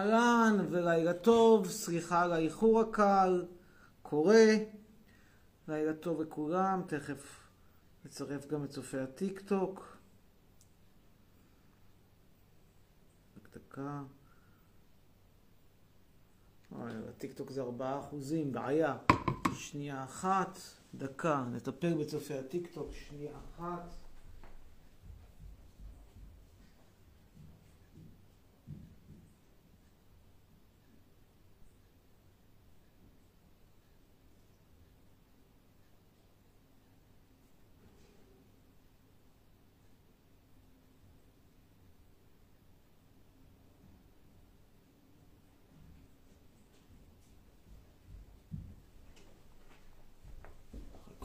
אהלן ולילה טוב, סליחה על האיחור הקל, קורה. לילה טוב לכולם, תכף נצרף גם את צופי הטיק טוק. רק דקה. הטיק טוק זה ארבעה אחוזים, בעיה. שנייה אחת, דקה, נטפל בצופי הטיק טוק, שנייה אחת.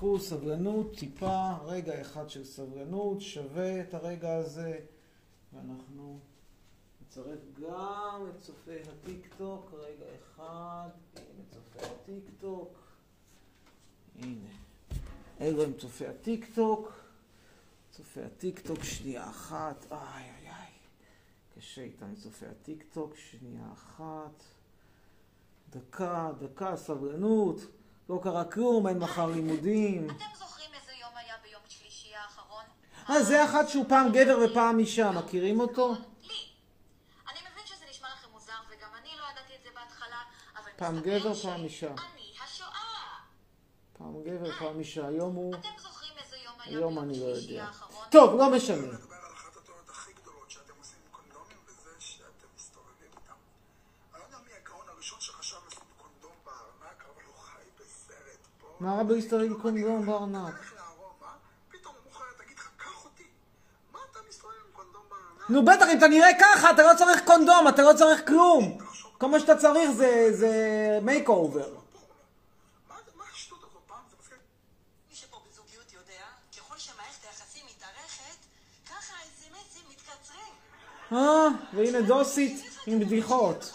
חכו, סבלנות, טיפה, רגע אחד של סבלנות, שווה את הרגע הזה, ואנחנו נצרף גם את צופי הטיק טוק, רגע אחד, הנה צופי הטיק טוק, הנה, אלו הם צופי הטיק טוק, צופי הטיק טוק, שנייה אחת, איי איי איי, קשה איתם צופי הטיק טוק, שנייה אחת, דקה, דקה, סבלנות. לא קרה כלום, אין מחר לימודים. אתם זוכרים איזה יום היה ביום שלישי האחרון? אה, זה אחד שהוא פעם גבר ופעם אישה, מכירים אותו? לי. אני מבין שזה נשמע לכם מוזר, וגם אני לא ידעתי את זה בהתחלה, אבל פעם גבר, פעם אישה. פעם גבר, פעם אישה, היום הוא... אתם זוכרים איזה יום היה היום ביום אני לא שלישי יודע. האחרון? טוב, לא משנה. מה אתה מסתובב עם קונדום בארנק? נו בטח, אם אתה נראה ככה, אתה לא צריך קונדום, אתה לא צריך כלום. כל מה שאתה צריך זה- זה makeover. מה זה- מה השטות הזאת? פעם זה מזכיר... מי שפה בזוגיות יודע, ככל שמערכת היחסים מתארכת, ככה האס.אם.אסים מתקצרים. אה, והנה דוסית עם בדיחות.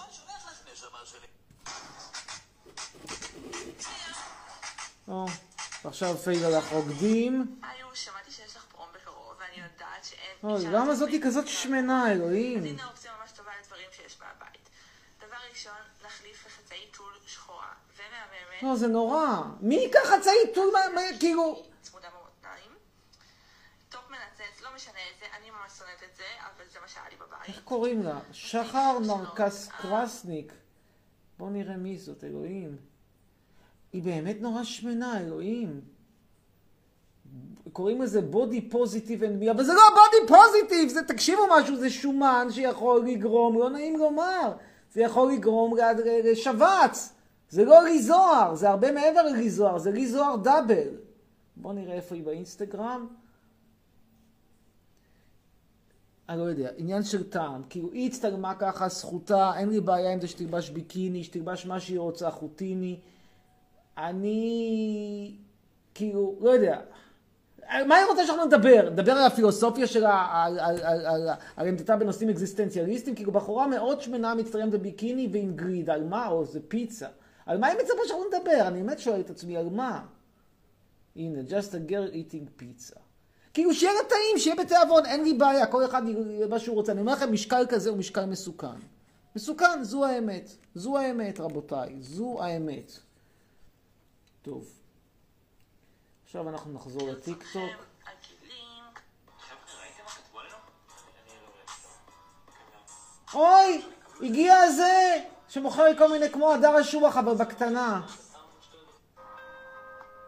או, ועכשיו פייל הלך רוקדים. היו, שמעתי שיש לך פרום בקרוב, ואני יודעת שאין... אוי, למה יותר זאתי כזאת. שמנה, אלוהים? אז הנה אופציה ממש טובה לדברים שיש מהבית. דבר ראשון, נחליף לחצאית טול שחורה ומהממת. לא, זה נורא. מי ייקח חצאית טול כאילו... צמודה במותניים. טופ מנצץ, לא משנה איזה, אני ממש שונאת את זה, אבל זה מה שהיה לי בבית. איך קוראים לה? שחר נרקס קרסניק. בוא נראה מי זאת, אלוהים. היא באמת נורא שמנה, אלוהים. קוראים לזה body positive and me, אבל זה לא body positive, זה, תקשיבו משהו, זה שומן שיכול לגרום, לא נעים לומר, זה יכול לגרום לשבץ. זה לא לי זוהר, זה הרבה מעבר ללי זוהר, זה לי זוהר double. בוא נראה איפה היא באינסטגרם. אני לא יודע, עניין של טעם. כאילו, היא הצטלמה ככה, זכותה, אין לי בעיה עם זה שתלבש ביקיני, שתלבש מה שהיא רוצה, חוטיני. אני, כאילו, לא יודע. מה היא רוצה שאנחנו נדבר? נדבר על הפילוסופיה שלה, על, על, על, על, על עמדתה בנושאים אקזיסטנציאליסטיים? כאילו, בחורה מאוד שמנה מצטלמת בביקיני ועם גריד, על מה? או זה פיצה. על מה היא מצפה שאנחנו נדבר? אני באמת שואל את עצמי, על מה? הנה, just a girl eating pizza. כאילו שיהיה לה טעים, שיהיה בתיאבון, אין לי בעיה, כל אחד מה שהוא רוצה. אני אומר לכם, משקל כזה הוא משקל מסוכן. מסוכן, זו האמת. זו האמת, רבותיי. זו האמת. טוב. עכשיו אנחנו נחזור לטיק טוק. עגילים. אוי! הגיע הזה! שמוכר לי כל מיני כמו הדר השובח, אבל בקטנה.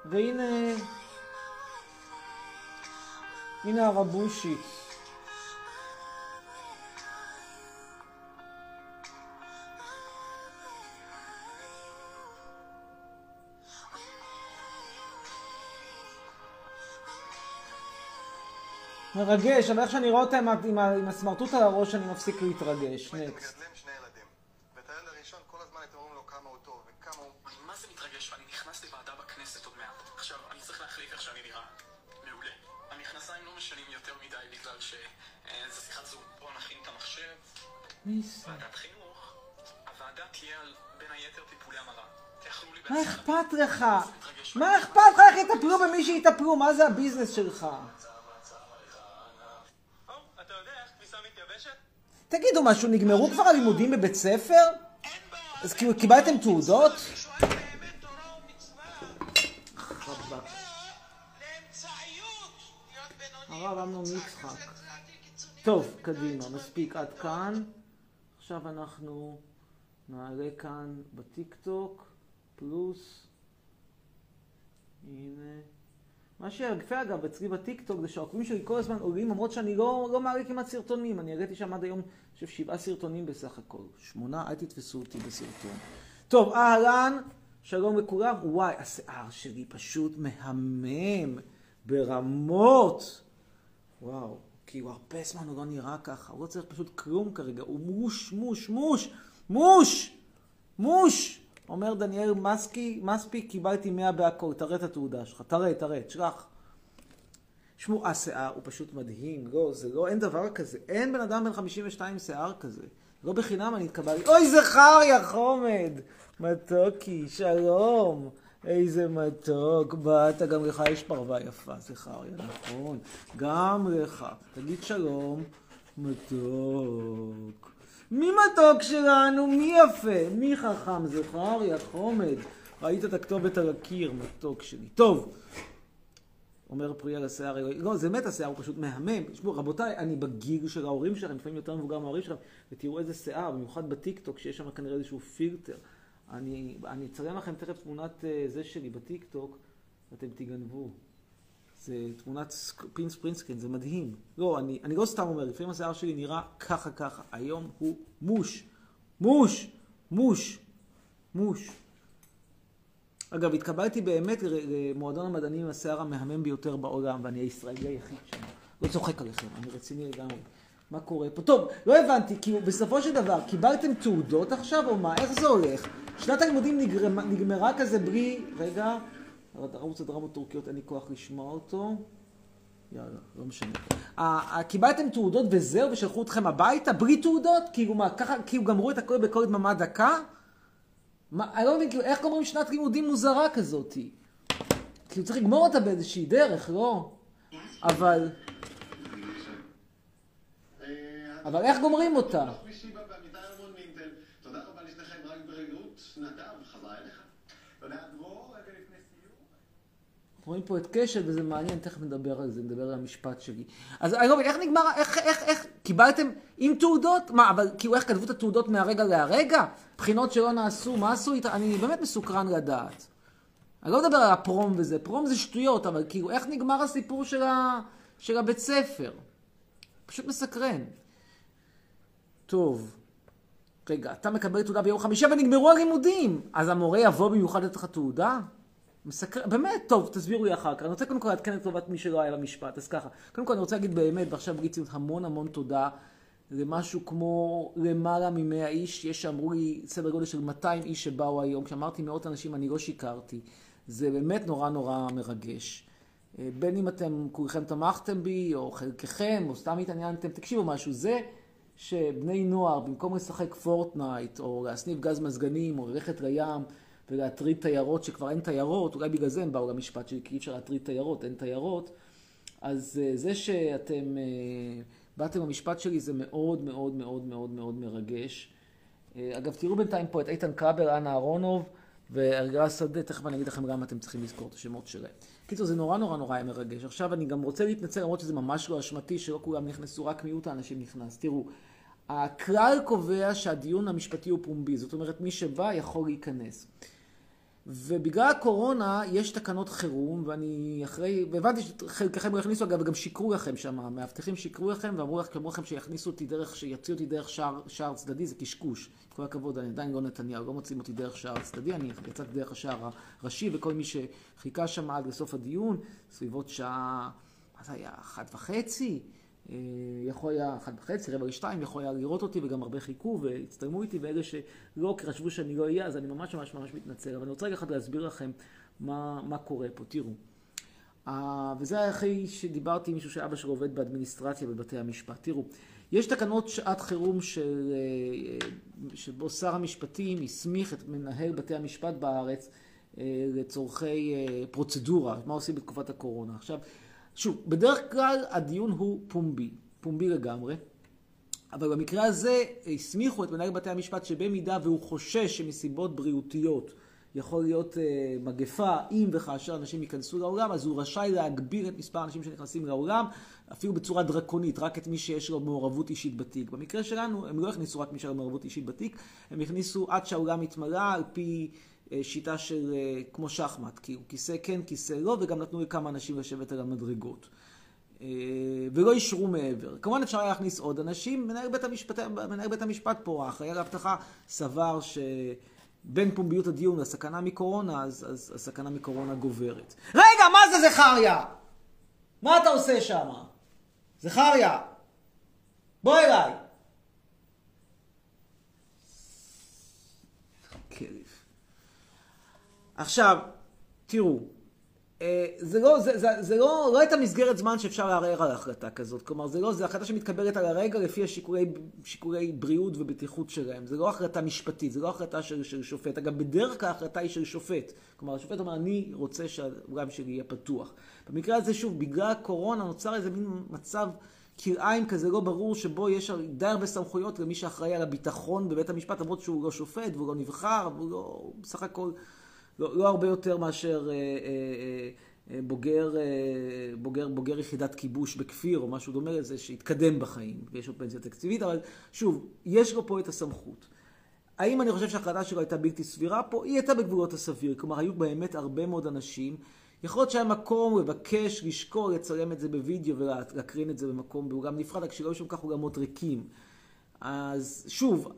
והנה... הנה הרבושית. מרגש, אבל איך שאני רואה אותה עם הסמרטוט על הראש, אני מפסיק להתרגש. נקסט. מגדלים שני ילדים, ואת הילד הראשון כל הזמן הייתם אומרים לו כמה הוא טוב וכמה הוא... אני מה זה מתרגש ואני נכנס לוועדה בכנסת עוד מעט. עכשיו, אני צריך להחליט איך שאני נראה. מעולה. המכנסיים לא משנים יותר מדי בגלל שזה שיחת זום. בואו נכין את המחשב. מי זה? ועדת חינוך. הוועדה תהיה על בין היתר טיפולי המרה. מה. אכפת לך? מה אכפת לך איך יטפלו במי שיטפלו? מה זה הביזנס שלך? תגידו משהו, נגמרו כבר הלימודים בבית ספר? אז כאילו קיבלתם תעודות? הרב אמנון יצחק. טוב, קדימה, מספיק עד כאן. עכשיו אנחנו נעלה כאן בטיקטוק, פלוס, הנה. מה שיפה אגב אצלי בטיקטוק זה שהעוקבים שלי כל הזמן עולים למרות שאני לא, לא מעלה כמעט סרטונים. אני העליתי שם עד היום, אני חושב, שבעה סרטונים בסך הכל. שמונה, אל תתפסו אותי בסרטון. טוב, אהלן, שלום לכולם. וואי, השיער שלי פשוט מהמם ברמות. וואו, כאילו הרבה זמן הוא לא נראה ככה, הוא לא צריך פשוט כלום כרגע, הוא מוש, מוש, מוש, מוש, מוש! אומר דניאל מסקי, מספיק, קיבלתי 100 בהכל, תראה את התעודה שלך, תראה, תראה, תשלח. שמעו, השיער הוא פשוט מדהים, לא, זה לא, אין דבר כזה, אין בן אדם בן 52 שיער כזה. לא בחינם אני התקבלתי, אוי זכריה חומד, מתוקי, שלום, איזה מתוק, באת, גם לך יש פרווה יפה, זכריה, נכון, גם לך, תגיד שלום, מתוק. מי מתוק שלנו? מי יפה? מי חכם? זכריה, חומד. ראית את הכתובת על הקיר, מתוק שלי. טוב. אומר פרי על השיער, לא, זה באמת השיער, הוא פשוט מהמם. תשמעו, רבותיי, אני בגיל של ההורים שלכם, לפעמים יותר מבוגר מההורים שלכם, ותראו איזה שיער, במיוחד בטיקטוק, שיש שם כנראה איזשהו פילטר. אני, אני אצלם לכם תכף תמונת אה, זה שלי בטיקטוק, ואתם תגנבו. זה תמונת פינס פרינסקרין, זה מדהים. לא, אני, אני לא סתם אומר, לפעמים השיער שלי נראה ככה ככה. היום הוא מוש, מוש, מוש, מוש. אגב, התקבלתי באמת למועדון המדענים עם השיער המהמם ביותר בעולם, ואני הישראלי היחיד שם. לא צוחק עליכם, אני רציני לגמרי. מה קורה פה? טוב, לא הבנתי, כאילו, בסופו של דבר, קיבלתם תעודות עכשיו, או מה? איך זה הולך? שנת הלימודים נגמרה כזה בלי... רגע, ערוץ הדרמות טורקיות, אין לי כוח לשמוע אותו. יאללה, לא משנה. אה, אה, קיבלתם תעודות וזהו, ושלחו אתכם הביתה? בלי תעודות? כאילו מה, ככה, כאילו גמרו את הכל בכל דממה דקה? מה, אני לא מבין, כאילו, איך גומרים שנת לימודים מוזרה כזאתי? כאילו, צריך לגמור אותה באיזושהי דרך, לא? אבל... אבל איך גומרים אותה? תודה רבה לשניכם רק ברגעות. נדב, חזרה אליך. תודה, דרור, רגע לפני סיום. רואים פה את קשת וזה מעניין, תכף נדבר על זה, נדבר על המשפט שלי. אז מבין, איך נגמר, איך, איך, איך, קיבלתם עם תעודות? מה, אבל כאילו איך כתבו את התעודות מהרגע להרגע? בחינות שלא נעשו, מה עשו איתה? אני באמת מסוקרן לדעת. אני לא מדבר על הפרום וזה, פרום זה שטויות, אבל כאילו איך נגמר הסיפור של, ה, של הבית ספר? פשוט מסקרן. טוב, רגע, אתה מקבל תעודה ביום חמישי ונגמרו הלימודים, אז המורה יבוא במיוחד לתת לך תעודה? מסקרן, באמת, טוב, תסבירו לי אחר כך. אני רוצה קודם כל לעדכן את טובת מי שלא היה במשפט, אז ככה. קודם כל אני רוצה להגיד באמת, ועכשיו בלי ציונות, המון המון תודה למשהו כמו למעלה מ-100 איש. יש שאמרו לי סדר גודל של 200 איש שבאו היום. כשאמרתי מאות אנשים, אני לא שיקרתי. זה באמת נורא נורא מרגש. אה, בין אם אתם כולכם תמכתם בי, או חלקכם, או סתם התעניינתם, תקשיבו משהו, זה שבני נוער, במקום לשחק פורטנייט, או להסניף גז מזגנים, או ללכת לים, ולהטריד תיירות שכבר אין תיירות, אולי בגלל זה הם באו למשפט שלי, כי אי אפשר להטריד תיירות, אין תיירות. אז אה, זה שאתם אה, באתם למשפט שלי זה מאוד מאוד מאוד מאוד מאוד מרגש. אה, אגב, תראו בינתיים פה את איתן כבל, אנה אהרונוב והרגלה שדה, תכף אני אגיד לכם למה אתם צריכים לזכור את השמות שלהם. קיצור, זה נורא נורא נורא מרגש. עכשיו אני גם רוצה להתנצל, למרות שזה ממש לא אשמתי, שלא כולם נכנסו, רק מיעוט האנשים נכנס. תראו, הכלל קובע שהדיון המשפטי הוא פומבי, זאת אומרת, מי שבא יכול להיכנס. ובגלל הקורונה יש תקנות חירום, ואני אחרי, והבנתי שחלקכם לא הכניסו, אגב, וגם שיקרו לכם שם, המאבטחים שיקרו לכם, ואמרו לך, אמרו לכם שיכניסו אותי דרך, שיציעו אותי דרך שער, שער צדדי, זה קשקוש. כל הכבוד, אני עדיין לא נתניהו, לא מוצאים אותי דרך שער צדדי, אני יצאתי דרך השער הראשי, וכל מי שחיכה שם עד לסוף הדיון, סביבות שעה, מה זה היה, אחת וחצי? אה, יכול היה, אחת וחצי, רבע לשתיים, יכול היה לראות אותי, וגם הרבה חיכו והצטלמו איתי, ואלה שלא, כי חשבו שאני לא אהיה, אז אני ממש ממש ממש מתנצל. אבל אני רוצה רגע אחד להסביר לכם מה, מה קורה פה. תראו, uh, וזה אחרי שדיברתי עם מישהו שאבא שלו עובד באדמיניסטרציה בבתי המשפט. תראו, יש תקנות שעת חירום של, uh, שבו שר המשפטים הסמיך את מנהל בתי המשפט בארץ לצורכי פרוצדורה, מה עושים בתקופת הקורונה. עכשיו, שוב, בדרך כלל הדיון הוא פומבי, פומבי לגמרי. אבל במקרה הזה הסמיכו את מנהל בתי המשפט שבמידה והוא חושש שמסיבות בריאותיות יכול להיות אה, מגפה, אם וכאשר אנשים ייכנסו לאולם, אז הוא רשאי להגביר את מספר האנשים שנכנסים לאולם, אפילו בצורה דרקונית, רק את מי שיש לו מעורבות אישית בתיק. במקרה שלנו, הם לא הכניסו רק מי שיש לו מעורבות אישית בתיק, הם הכניסו עד שהאולם התמלא על פי שיטה של אה, כמו שחמט, כאילו כיסא כן, כיסא לא, וגם נתנו לכמה אנשים לשבת על המדרגות. אה, ולא אישרו מעבר. כמובן אפשר היה להכניס עוד אנשים, מנהל בית המשפט, מנהל בית המשפט פה, האחראי על האבטחה, סבר שבין פומביות הדיון לסכנה מקורונה, אז, אז הסכנה מקורונה גוברת. רגע, מה זה זכריה? מה אתה עושה שם? זכריה, בוא אליי. עכשיו, תראו, אה, זה לא, זה, זה, זה לא, לא הייתה מסגרת זמן שאפשר לערער על החלטה כזאת. כלומר, זה לא, זו החלטה שמתקבלת על הרגע לפי השיקולי שיקולי בריאות ובטיחות שלהם. זה לא החלטה משפטית, זה לא החלטה של, של שופט. אגב, בדרך כלל ההחלטה היא של שופט. כלומר, השופט אומר, אני רוצה שהאולם שלי יהיה פתוח. במקרה הזה, שוב, בגלל הקורונה נוצר איזה מין מצב כלאיים כזה לא ברור, שבו יש די הרבה סמכויות למי שאחראי על הביטחון בבית המשפט, למרות שהוא לא שופט והוא לא נבחר, והוא לא, בסך הכל... לא, לא הרבה יותר מאשר אה, אה, אה, בוגר, אה, בוגר, בוגר יחידת כיבוש בכפיר או משהו דומה לזה, שהתקדם בחיים, ויש לו פנסיה תקציבית, אבל שוב, יש לו פה את הסמכות. האם אני חושב שההחלטה שלו הייתה בלתי סבירה פה? היא הייתה בגבולות הסביר. כלומר, היו באמת הרבה מאוד אנשים. יכול להיות שהיה מקום לבקש, לשקול, לצלם את זה בווידאו ולהקרין את זה במקום באולם נפרד, רק שלא היו שם כך אולמות ריקים. אז שוב,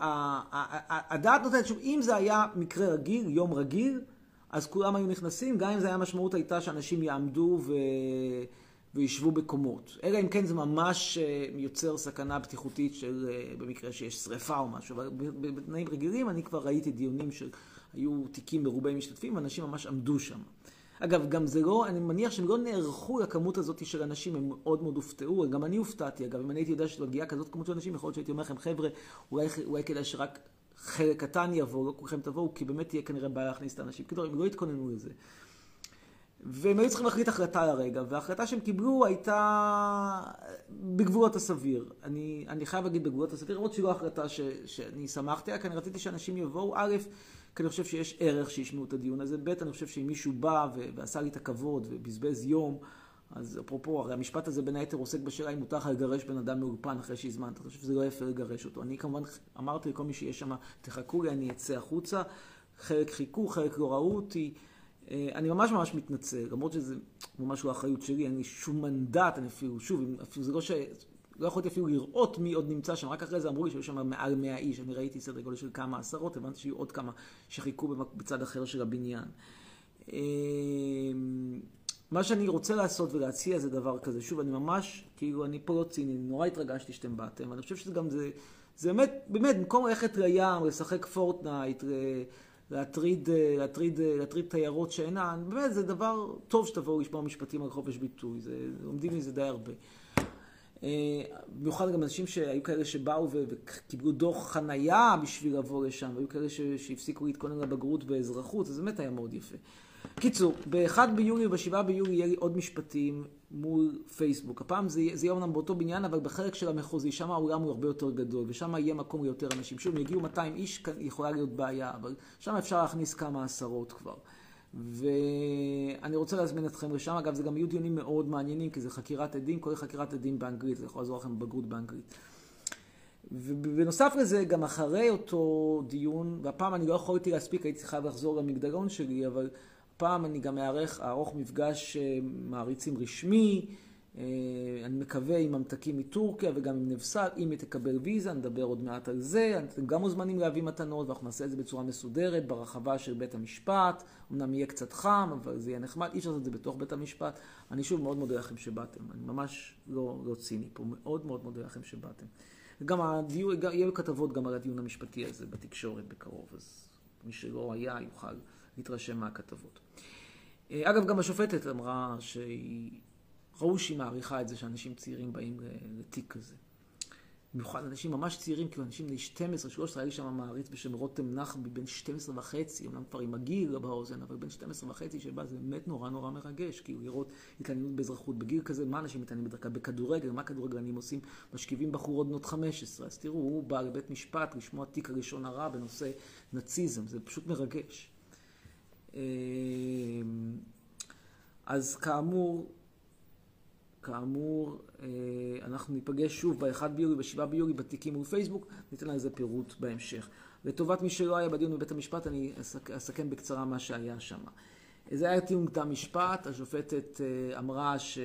הדעת נותנת, שוב, אם זה היה מקרה רגיל, יום רגיל, אז כולם היו נכנסים, גם אם זה היה משמעות הייתה שאנשים יעמדו ו... וישבו בקומות. אלא אם כן זה ממש אה, יוצר סכנה בטיחותית של, אה, במקרה שיש שריפה או משהו. אבל בתנאים רגילים אני כבר ראיתי דיונים שהיו תיקים מרובי משתתפים, ואנשים ממש עמדו שם. אגב, גם זה לא, אני מניח שהם לא נערכו לכמות הזאת של אנשים, הם מאוד מאוד הופתעו, גם אני הופתעתי, אגב, אם אני הייתי יודע שמגיעה כזאת כמות של אנשים, יכול להיות שהייתי אומר לכם, חבר'ה, אולי, אולי כדאי שרק חלק קטן יבוא, לא כולכם תבואו, כי באמת תהיה כנראה בעיה להכניס את האנשים. כאילו, הם לא התכוננו לזה. והם היו צריכים להחליט החלטה לרגע, וההחלטה שהם קיבלו הייתה בגבולות הסביר. אני, אני חייב להגיד בגבולות הסביר, למרות שהיא לא החלטה ש, שאני שמחתי עליה, כי אני רציתי שאנשים יבואו, א', כי אני חושב שיש ערך שישמעו את הדיון הזה, ב', אני חושב שאם מישהו בא ועשה לי את הכבוד ובזבז יום, אז אפרופו, הרי המשפט הזה בין היתר עוסק בשאלה אם מותר לך לגרש בן אדם מאולפן אחרי שהזמנת. אתה חושב שזה לא יפה לגרש אותו. אני כמובן אמרתי לכל מי שיש שם, תחכו לי, אני אצא החוצה. חלק חיכו, חלק לא ראו אותי. אה, אני ממש ממש מתנצל, למרות שזה ממש לא אחריות שלי, אין לי שום מנדט, אני אפילו, שוב, אפילו זה לא ש... לא יכולתי אפילו לראות מי עוד נמצא שם, רק אחרי זה אמרו לי שהיו שם מעל 100 איש, אני ראיתי סדר גודל של כמה עשרות, הבנתי שיהיו עוד כמה שחיכו בצד אחר של הבניין. אה, מה שאני רוצה לעשות ולהציע זה דבר כזה. שוב, אני ממש, כאילו, אני פה לא ציני, נורא התרגשתי שאתם באתם. אני חושב שזה גם, זה, זה באמת, באמת, במקום ללכת לים, לשחק פורטנייט, להטריד, להטריד, להטריד תיירות שאינן, באמת, זה דבר טוב שתבואו לשמוע משפטים על חופש ביטוי. זה, לומדים מזה די הרבה. אה, במיוחד גם אנשים שהיו כאלה שבאו וקיבלו דוח חנייה בשביל לבוא לשם, והיו כאלה שהפסיקו להתכונן לבגרות באזרחות, אז באמת היה מאוד יפה. קיצור, ב-1 ביולי וב-7 ביולי יהיה לי עוד משפטים מול פייסבוק. הפעם זה, זה יהיה אומנם באותו בניין, אבל בחלק של המחוזי, שם האולם הוא הרבה יותר גדול, ושם יהיה מקום ליותר אנשים. שוב, אם יגיעו 200 איש, יכולה להיות בעיה, אבל שם אפשר להכניס כמה עשרות כבר. ואני רוצה להזמין אתכם לשם. אגב, זה גם יהיו דיונים מאוד מעניינים, כי זה חקירת עדים, כולל חקירת עדים באנגלית, זה יכול לעזור לכם בבגרות באנגלית. ובנוסף לזה, גם אחרי אותו דיון, והפעם אני לא יכולתי להספיק, הייתי חייב לחזור למגדלון שלי, אבל הפעם אני גם אערך, אערוך מפגש אה, מעריצים רשמי, אה, אני מקווה עם ממתקים מטורקיה וגם עם נבסל, אם היא תקבל ויזה, נדבר עוד מעט על זה. אתם גם מוזמנים להביא מתנות, ואנחנו נעשה את זה בצורה מסודרת, ברחבה של בית המשפט. אמנם יהיה קצת חם, אבל זה יהיה נחמד, אי אפשר לעשות את זה בתוך בית המשפט. אני שוב מאוד מודה לכם שבאתם, אני ממש לא, לא ציני פה, מאוד מאוד מודה לכם שבאתם. גם הדיון, יהיו כתבות גם על הדיון המשפטי הזה בתקשורת בקרוב, אז מי שלא היה יוכל להתרשם מהכתבות. אה, אגב, גם השופטת אמרה שהיא... ראו שהיא מעריכה את זה שאנשים צעירים באים לתיק כזה. במיוחד אנשים ממש צעירים, כאילו אנשים בני 12, 13, היה לי שם מעריץ בשם רותם נחבי, בן 12 וחצי, אומנם כבר עם הגיל באוזן, אבל בן 12 וחצי שבא, זה באמת נורא נורא מרגש, כאילו לראות התעניינות באזרחות. בגיל כזה, מה אנשים מתעניינים בדרך כלל? בכדורגל, מה כדורגלנים עושים? משכיבים בחורות בנות 15. אז תראו, הוא בא לבית משפט לשמוע תיק הראשון הרע בנושא נאציזם, זה פשוט מרגש. אמ, אז כאמור, כאמור, אה, אנחנו ניפגש שוב ב-1 ביולי וב-7 ביולי בתיקים ובפייסבוק, ניתן לזה פירוט בהמשך. לטובת מי שלא היה בדיון בבית המשפט, אני אסכ... אסכם בקצרה מה שהיה שם. זה היה טיעון קדם משפט, השופטת אה, אמרה ש...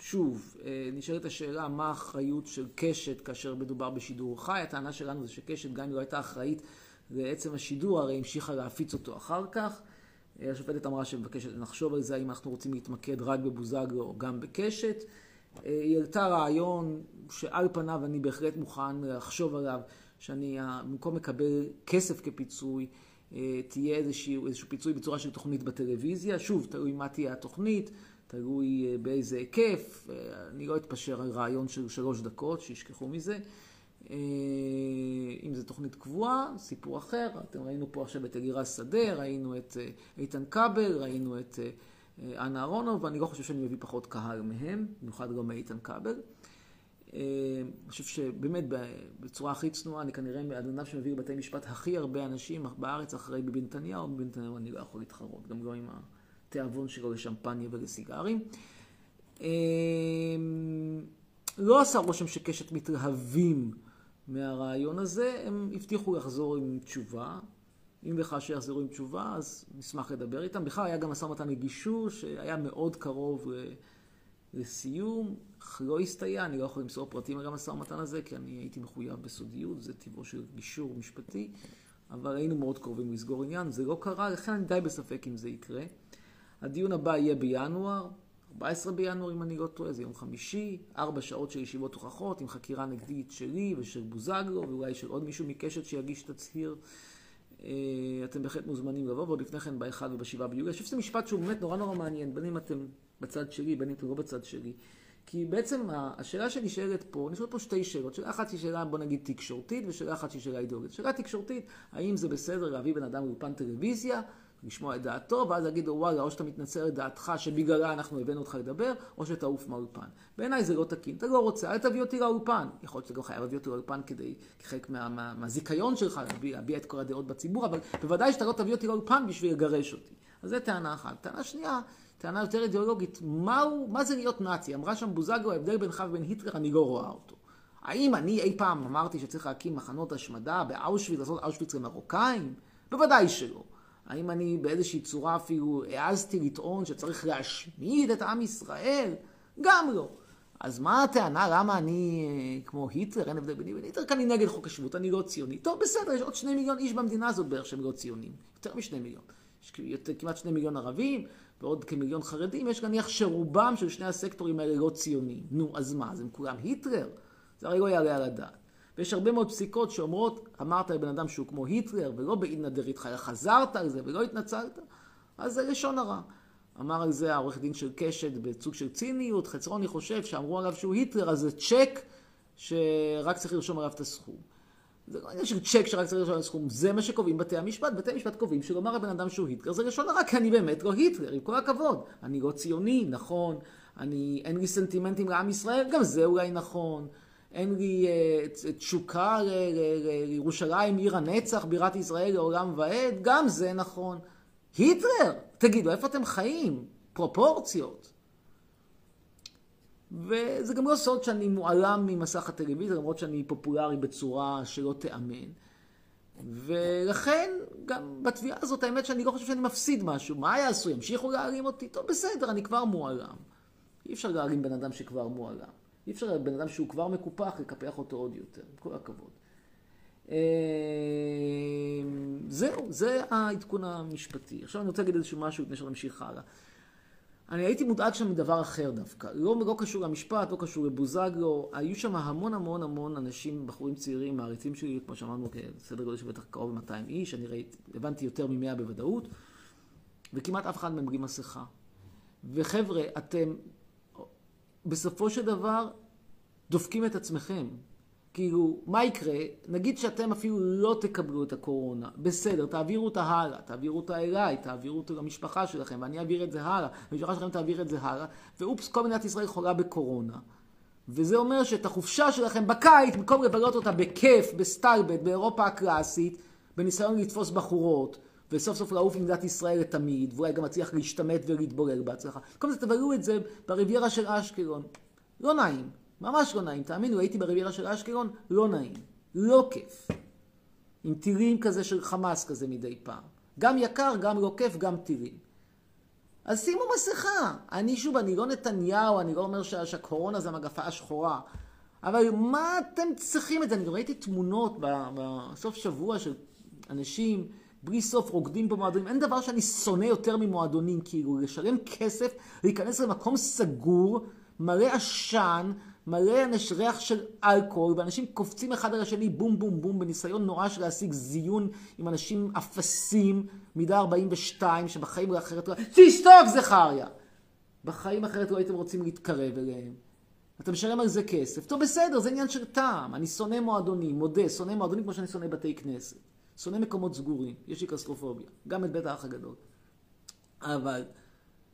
שוב, אה, נשאלת השאלה מה האחריות של קשת כאשר מדובר בשידור חי. הטענה שלנו זה שקשת, גם אם לא הייתה אחראית לעצם השידור, הרי המשיכה להפיץ אותו אחר כך. השופטת אמרה שמבקשת לחשוב על זה, האם אנחנו רוצים להתמקד רק בבוזגלו או גם בקשת. היא העלתה רעיון שעל פניו אני בהחלט מוכן לחשוב עליו, שאני במקום לקבל כסף כפיצוי, תהיה איזשהו, איזשהו פיצוי בצורה של תוכנית בטלוויזיה. שוב, תלוי מה תהיה התוכנית, תלוי באיזה היקף. אני לא אתפשר על רעיון של שלוש דקות, שישכחו מזה. אם זו תוכנית קבועה, סיפור אחר. אתם ראינו פה עכשיו את אלירז שדה, ראינו את איתן כבל, ראינו את אנה אהרונוב, ואני לא חושב שאני מביא פחות קהל מהם, במיוחד לא מאיתן כבל. אני חושב שבאמת בצורה הכי צנועה, אני כנראה האדם שמביא לבתי משפט הכי הרבה אנשים בארץ אחרי ביבי נתניהו, ביבי נתניהו אני לא יכול להתחרות, גם לא עם התיאבון שלו לשמפניה ולסיגרים. לא עשה רושם שקשת מתלהבים מהרעיון הזה, הם הבטיחו לחזור עם תשובה. אם וכאשר יחזרו עם תשובה, אז נשמח לדבר איתם. בכלל היה גם משא ומתן לגישור שהיה מאוד קרוב לסיום, אך לא הסתייע, אני לא יכול למסור פרטים על המשא ומתן הזה, כי אני הייתי מחויב בסודיות, זה טבעו של גישור משפטי, אבל היינו מאוד קרובים לסגור עניין, זה לא קרה, לכן אני די בספק אם זה יקרה. הדיון הבא יהיה בינואר, 14 בינואר אם אני לא טועה, זה יום חמישי, ארבע שעות של ישיבות הוכחות עם חקירה נגדית שלי ושל בוזגלו ואולי של עוד מישהו מקשת שיגיש תצהיר. אתם בהחלט מוזמנים לבוא, ועוד לפני כן ב-1 וב-7 ביולי. אני חושב שזה משפט שהוא באמת נורא נורא מעניין, בין אם אתם בצד שלי, בין אם אתם לא בצד שלי. כי בעצם השאלה שנשאלת פה, נשאלת פה שתי שאלות. שאלה אחת היא שאלה, בוא נגיד, תקשורתית, ושאלה אחת היא שאלה אידיאולוגית. שאלה תקשורתית, האם זה בסדר להביא בן אדם לאולפן טלוויזיה, לשמוע את דעתו, ואז להגיד לו, וואלה, או שאתה מתנצל על דעתך שבגללה אנחנו הבאנו אותך לדבר, או שתעוף מהאולפן. בעיניי זה לא תקין. אתה לא רוצה, אל תביא אותי לאולפן. יכול להיות שאתה לא חייב להביא אותי לאולפן כדי, כחלק מה, מה, מהזיכיון שלך, להביע את כל הדעות בציבור, אבל בוודאי שאתה לא תביא אותי לאולפן בשביל לגרש אותי. אז זו טענה אחת. טענה שנייה, טענה יותר אידיאולוגית, מהו, מה זה להיות נאצי? אמרה שם בוזגלו, ההבדל בינך ובין היטלר, אני לא רואה אותו. האם אני אי פעם אמרתי שצריך להקים מחנות השמדה באושוויץ, לעשות אושוויץ למרוקאים? בוודאי שלא. האם אני באיזושהי צורה אפילו העזתי לטעון שצריך להשמיד את עם ישראל? גם לא. אז מה הטענה? למה אני כמו היטלר? אין הבדל ביני ובין היטלר, כי אני נגד חוק השבות, אני לא ציוני. טוב, בסדר, יש עוד שני מיליון איש במדינה הזאת בערך שהם לא ציונים. יותר משני מיליון. יש כמעט שני מיליון ערבים ועוד כמיליון חרדים. יש נניח שרובם של שני הסקטורים האלה לא ציונים. נו, אז מה? אז הם כולם היטלר? זה הרי לא יעלה על הדעת. ויש הרבה מאוד פסיקות שאומרות, אמרת לבן אדם שהוא כמו היטלר, ולא באינא דריתחא, אלא חזרת על זה ולא התנצלת, אז זה לשון הרע. אמר על זה העורך דין של קשת בסוג של ציניות, חצרוני חושב שאמרו עליו שהוא היטלר, אז זה צ'ק שרק צריך לרשום עליו את הסכום. זה לא עניין של צ'ק שרק צריך לרשום עליו הסכום, זה מה שקובעים בתי המשפט. בתי המשפט קובעים שלומר לבן אדם שהוא היטלר זה לשון הרע, כי אני באמת לא היטלר, עם כל הכבוד. אני לא ציוני, נכון, אני, אין לי סנטימנטים לעם ישראל, גם זה אולי נכון. אין לי uh, תשוקה לירושלים, עיר הנצח, בירת ישראל לעולם ועד, גם זה נכון. היטלר, תגידו, איפה אתם חיים? פרופורציות. וזה גם לא סוד שאני מועלם ממסך הטלוויזיה, למרות שאני פופולרי בצורה שלא תיאמן. ולכן, גם בתביעה הזאת, האמת שאני לא חושב שאני מפסיד משהו. מה יעשו? ימשיכו להעלים אותי? טוב, בסדר, אני כבר מועלם. אי אפשר להעלים בן אדם שכבר מועלם. אי אפשר בן אדם שהוא כבר מקופח, לקפח אותו עוד יותר, עם כל הכבוד. זהו, זה העדכון המשפטי. עכשיו אני רוצה להגיד איזשהו משהו לפני שנמשיך הלאה. אני הייתי מודאג שם מדבר אחר דווקא. לא, לא קשור למשפט, לא קשור לבוזגלו. היו שם המון המון המון אנשים, בחורים צעירים, מעריצים שלי, כמו שאמרנו, סדר גודל של בטח קרוב ל-200 איש, אני ראיתי, הבנתי יותר מ-100 בוודאות, וכמעט אף אחד מהם בלי מסכה. וחבר'ה, אתם בסופו של דבר דופקים את עצמכם. כאילו, מה יקרה? נגיד שאתם אפילו לא תקבלו את הקורונה. בסדר, תעבירו אותה הלאה, תעבירו אותה אליי, תעבירו אותה למשפחה שלכם, ואני אעביר את זה הלאה, והמשפחה שלכם תעביר את זה הלאה, ואופס, כל מדינת ישראל חולה בקורונה. וזה אומר שאת החופשה שלכם בקיץ, במקום לבלות אותה בכיף, בסטלבט, באירופה הקלאסית, בניסיון לתפוס בחורות, וסוף סוף לעוף עם מדינת ישראל לתמיד, ואולי גם מצליח להשתמט ולהתבולל בהצלחה. כל זה תבלו את זה ברביירה של אשקלון. לא נעים, ממש לא נעים. תאמינו, הייתי ברביירה של אשקלון, לא נעים. לא כיף. עם טילים כזה של חמאס כזה מדי פעם. גם יקר, גם לא כיף, גם טילים. אז שימו מסכה. אני שוב, אני לא נתניהו, אני לא אומר שה- שהקורונה זה המגפה השחורה. אבל מה אתם צריכים את זה? אני ראיתי תמונות בסוף שבוע של אנשים בלי סוף רוקדים במועדונים. אין דבר שאני שונא יותר ממועדונים, כאילו, לשלם כסף, להיכנס למקום סגור, מלא עשן, מלא ריח של אלכוהול, ואנשים קופצים אחד על השני בום בום בום, בניסיון נורא של להשיג זיון עם אנשים אפסים, מידה 42, שבחיים לא אחרת לא... תשתוק זכריה! בחיים אחרת לא הייתם רוצים להתקרב אליהם. אתה משלם על זה כסף. טוב, בסדר, זה עניין של טעם. אני שונא מועדונים, מודה, שונא מועדונים כמו שאני שונא בתי כנסת. שונא מקומות סגורים, יש לי קסטרופוביה. גם את בית האח הגדול. אבל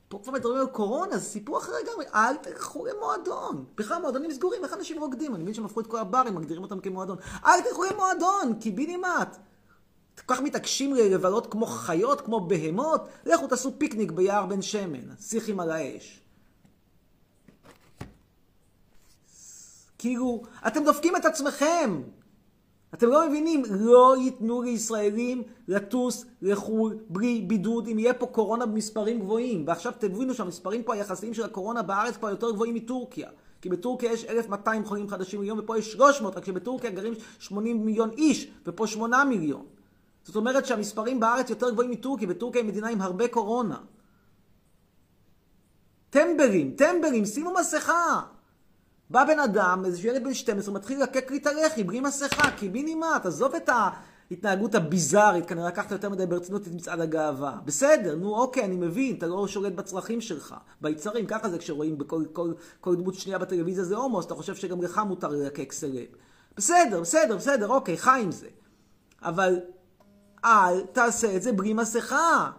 פה כבר מדברים על קורונה, זה סיפור אחר לגמרי. אל תלכו למועדון. בכלל מועדונים סגורים, איך אנשים רוקדים? אני מבין שהם הפכו את כל הברים, מגדירים אותם כמועדון. אל תלכו למועדון, קיבינימט. כל כך מתעקשים לבלות כמו חיות, כמו בהמות, לכו תעשו פיקניק ביער בן שמן, שיחים על האש. כאילו, אתם דופקים את עצמכם. אתם לא מבינים, לא ייתנו לישראלים לטוס לחו"ל בלי בידוד אם יהיה פה קורונה במספרים גבוהים. ועכשיו תבינו שהמספרים פה היחסיים של הקורונה בארץ כבר יותר גבוהים מטורקיה. כי בטורקיה יש 1,200 חולים חדשים מיליון ופה יש 300, רק שבטורקיה גרים 80 מיליון איש ופה 8 מיליון. זאת אומרת שהמספרים בארץ יותר גבוהים מטורקיה, וטורקיה היא מדינה עם הרבה קורונה. טמברים, טמברים, שימו מסכה. בא בן אדם, איזה ילד בן 12, מתחיל לקק לי את הלחי בלי מסכה, קיבינימט, עזוב את ההתנהגות הביזארית, כנראה לקחת יותר מדי ברצינות את מצעד הגאווה. בסדר, נו אוקיי, אני מבין, אתה לא שולט בצרכים שלך, ביצרים, ככה זה כשרואים בכל כל, כל דמות שנייה בטלוויזיה זה הומו, אז אתה חושב שגם לך מותר ללקק סלב. בסדר, בסדר, בסדר, אוקיי, חי עם זה. אבל אל תעשה את זה בלי מסכה.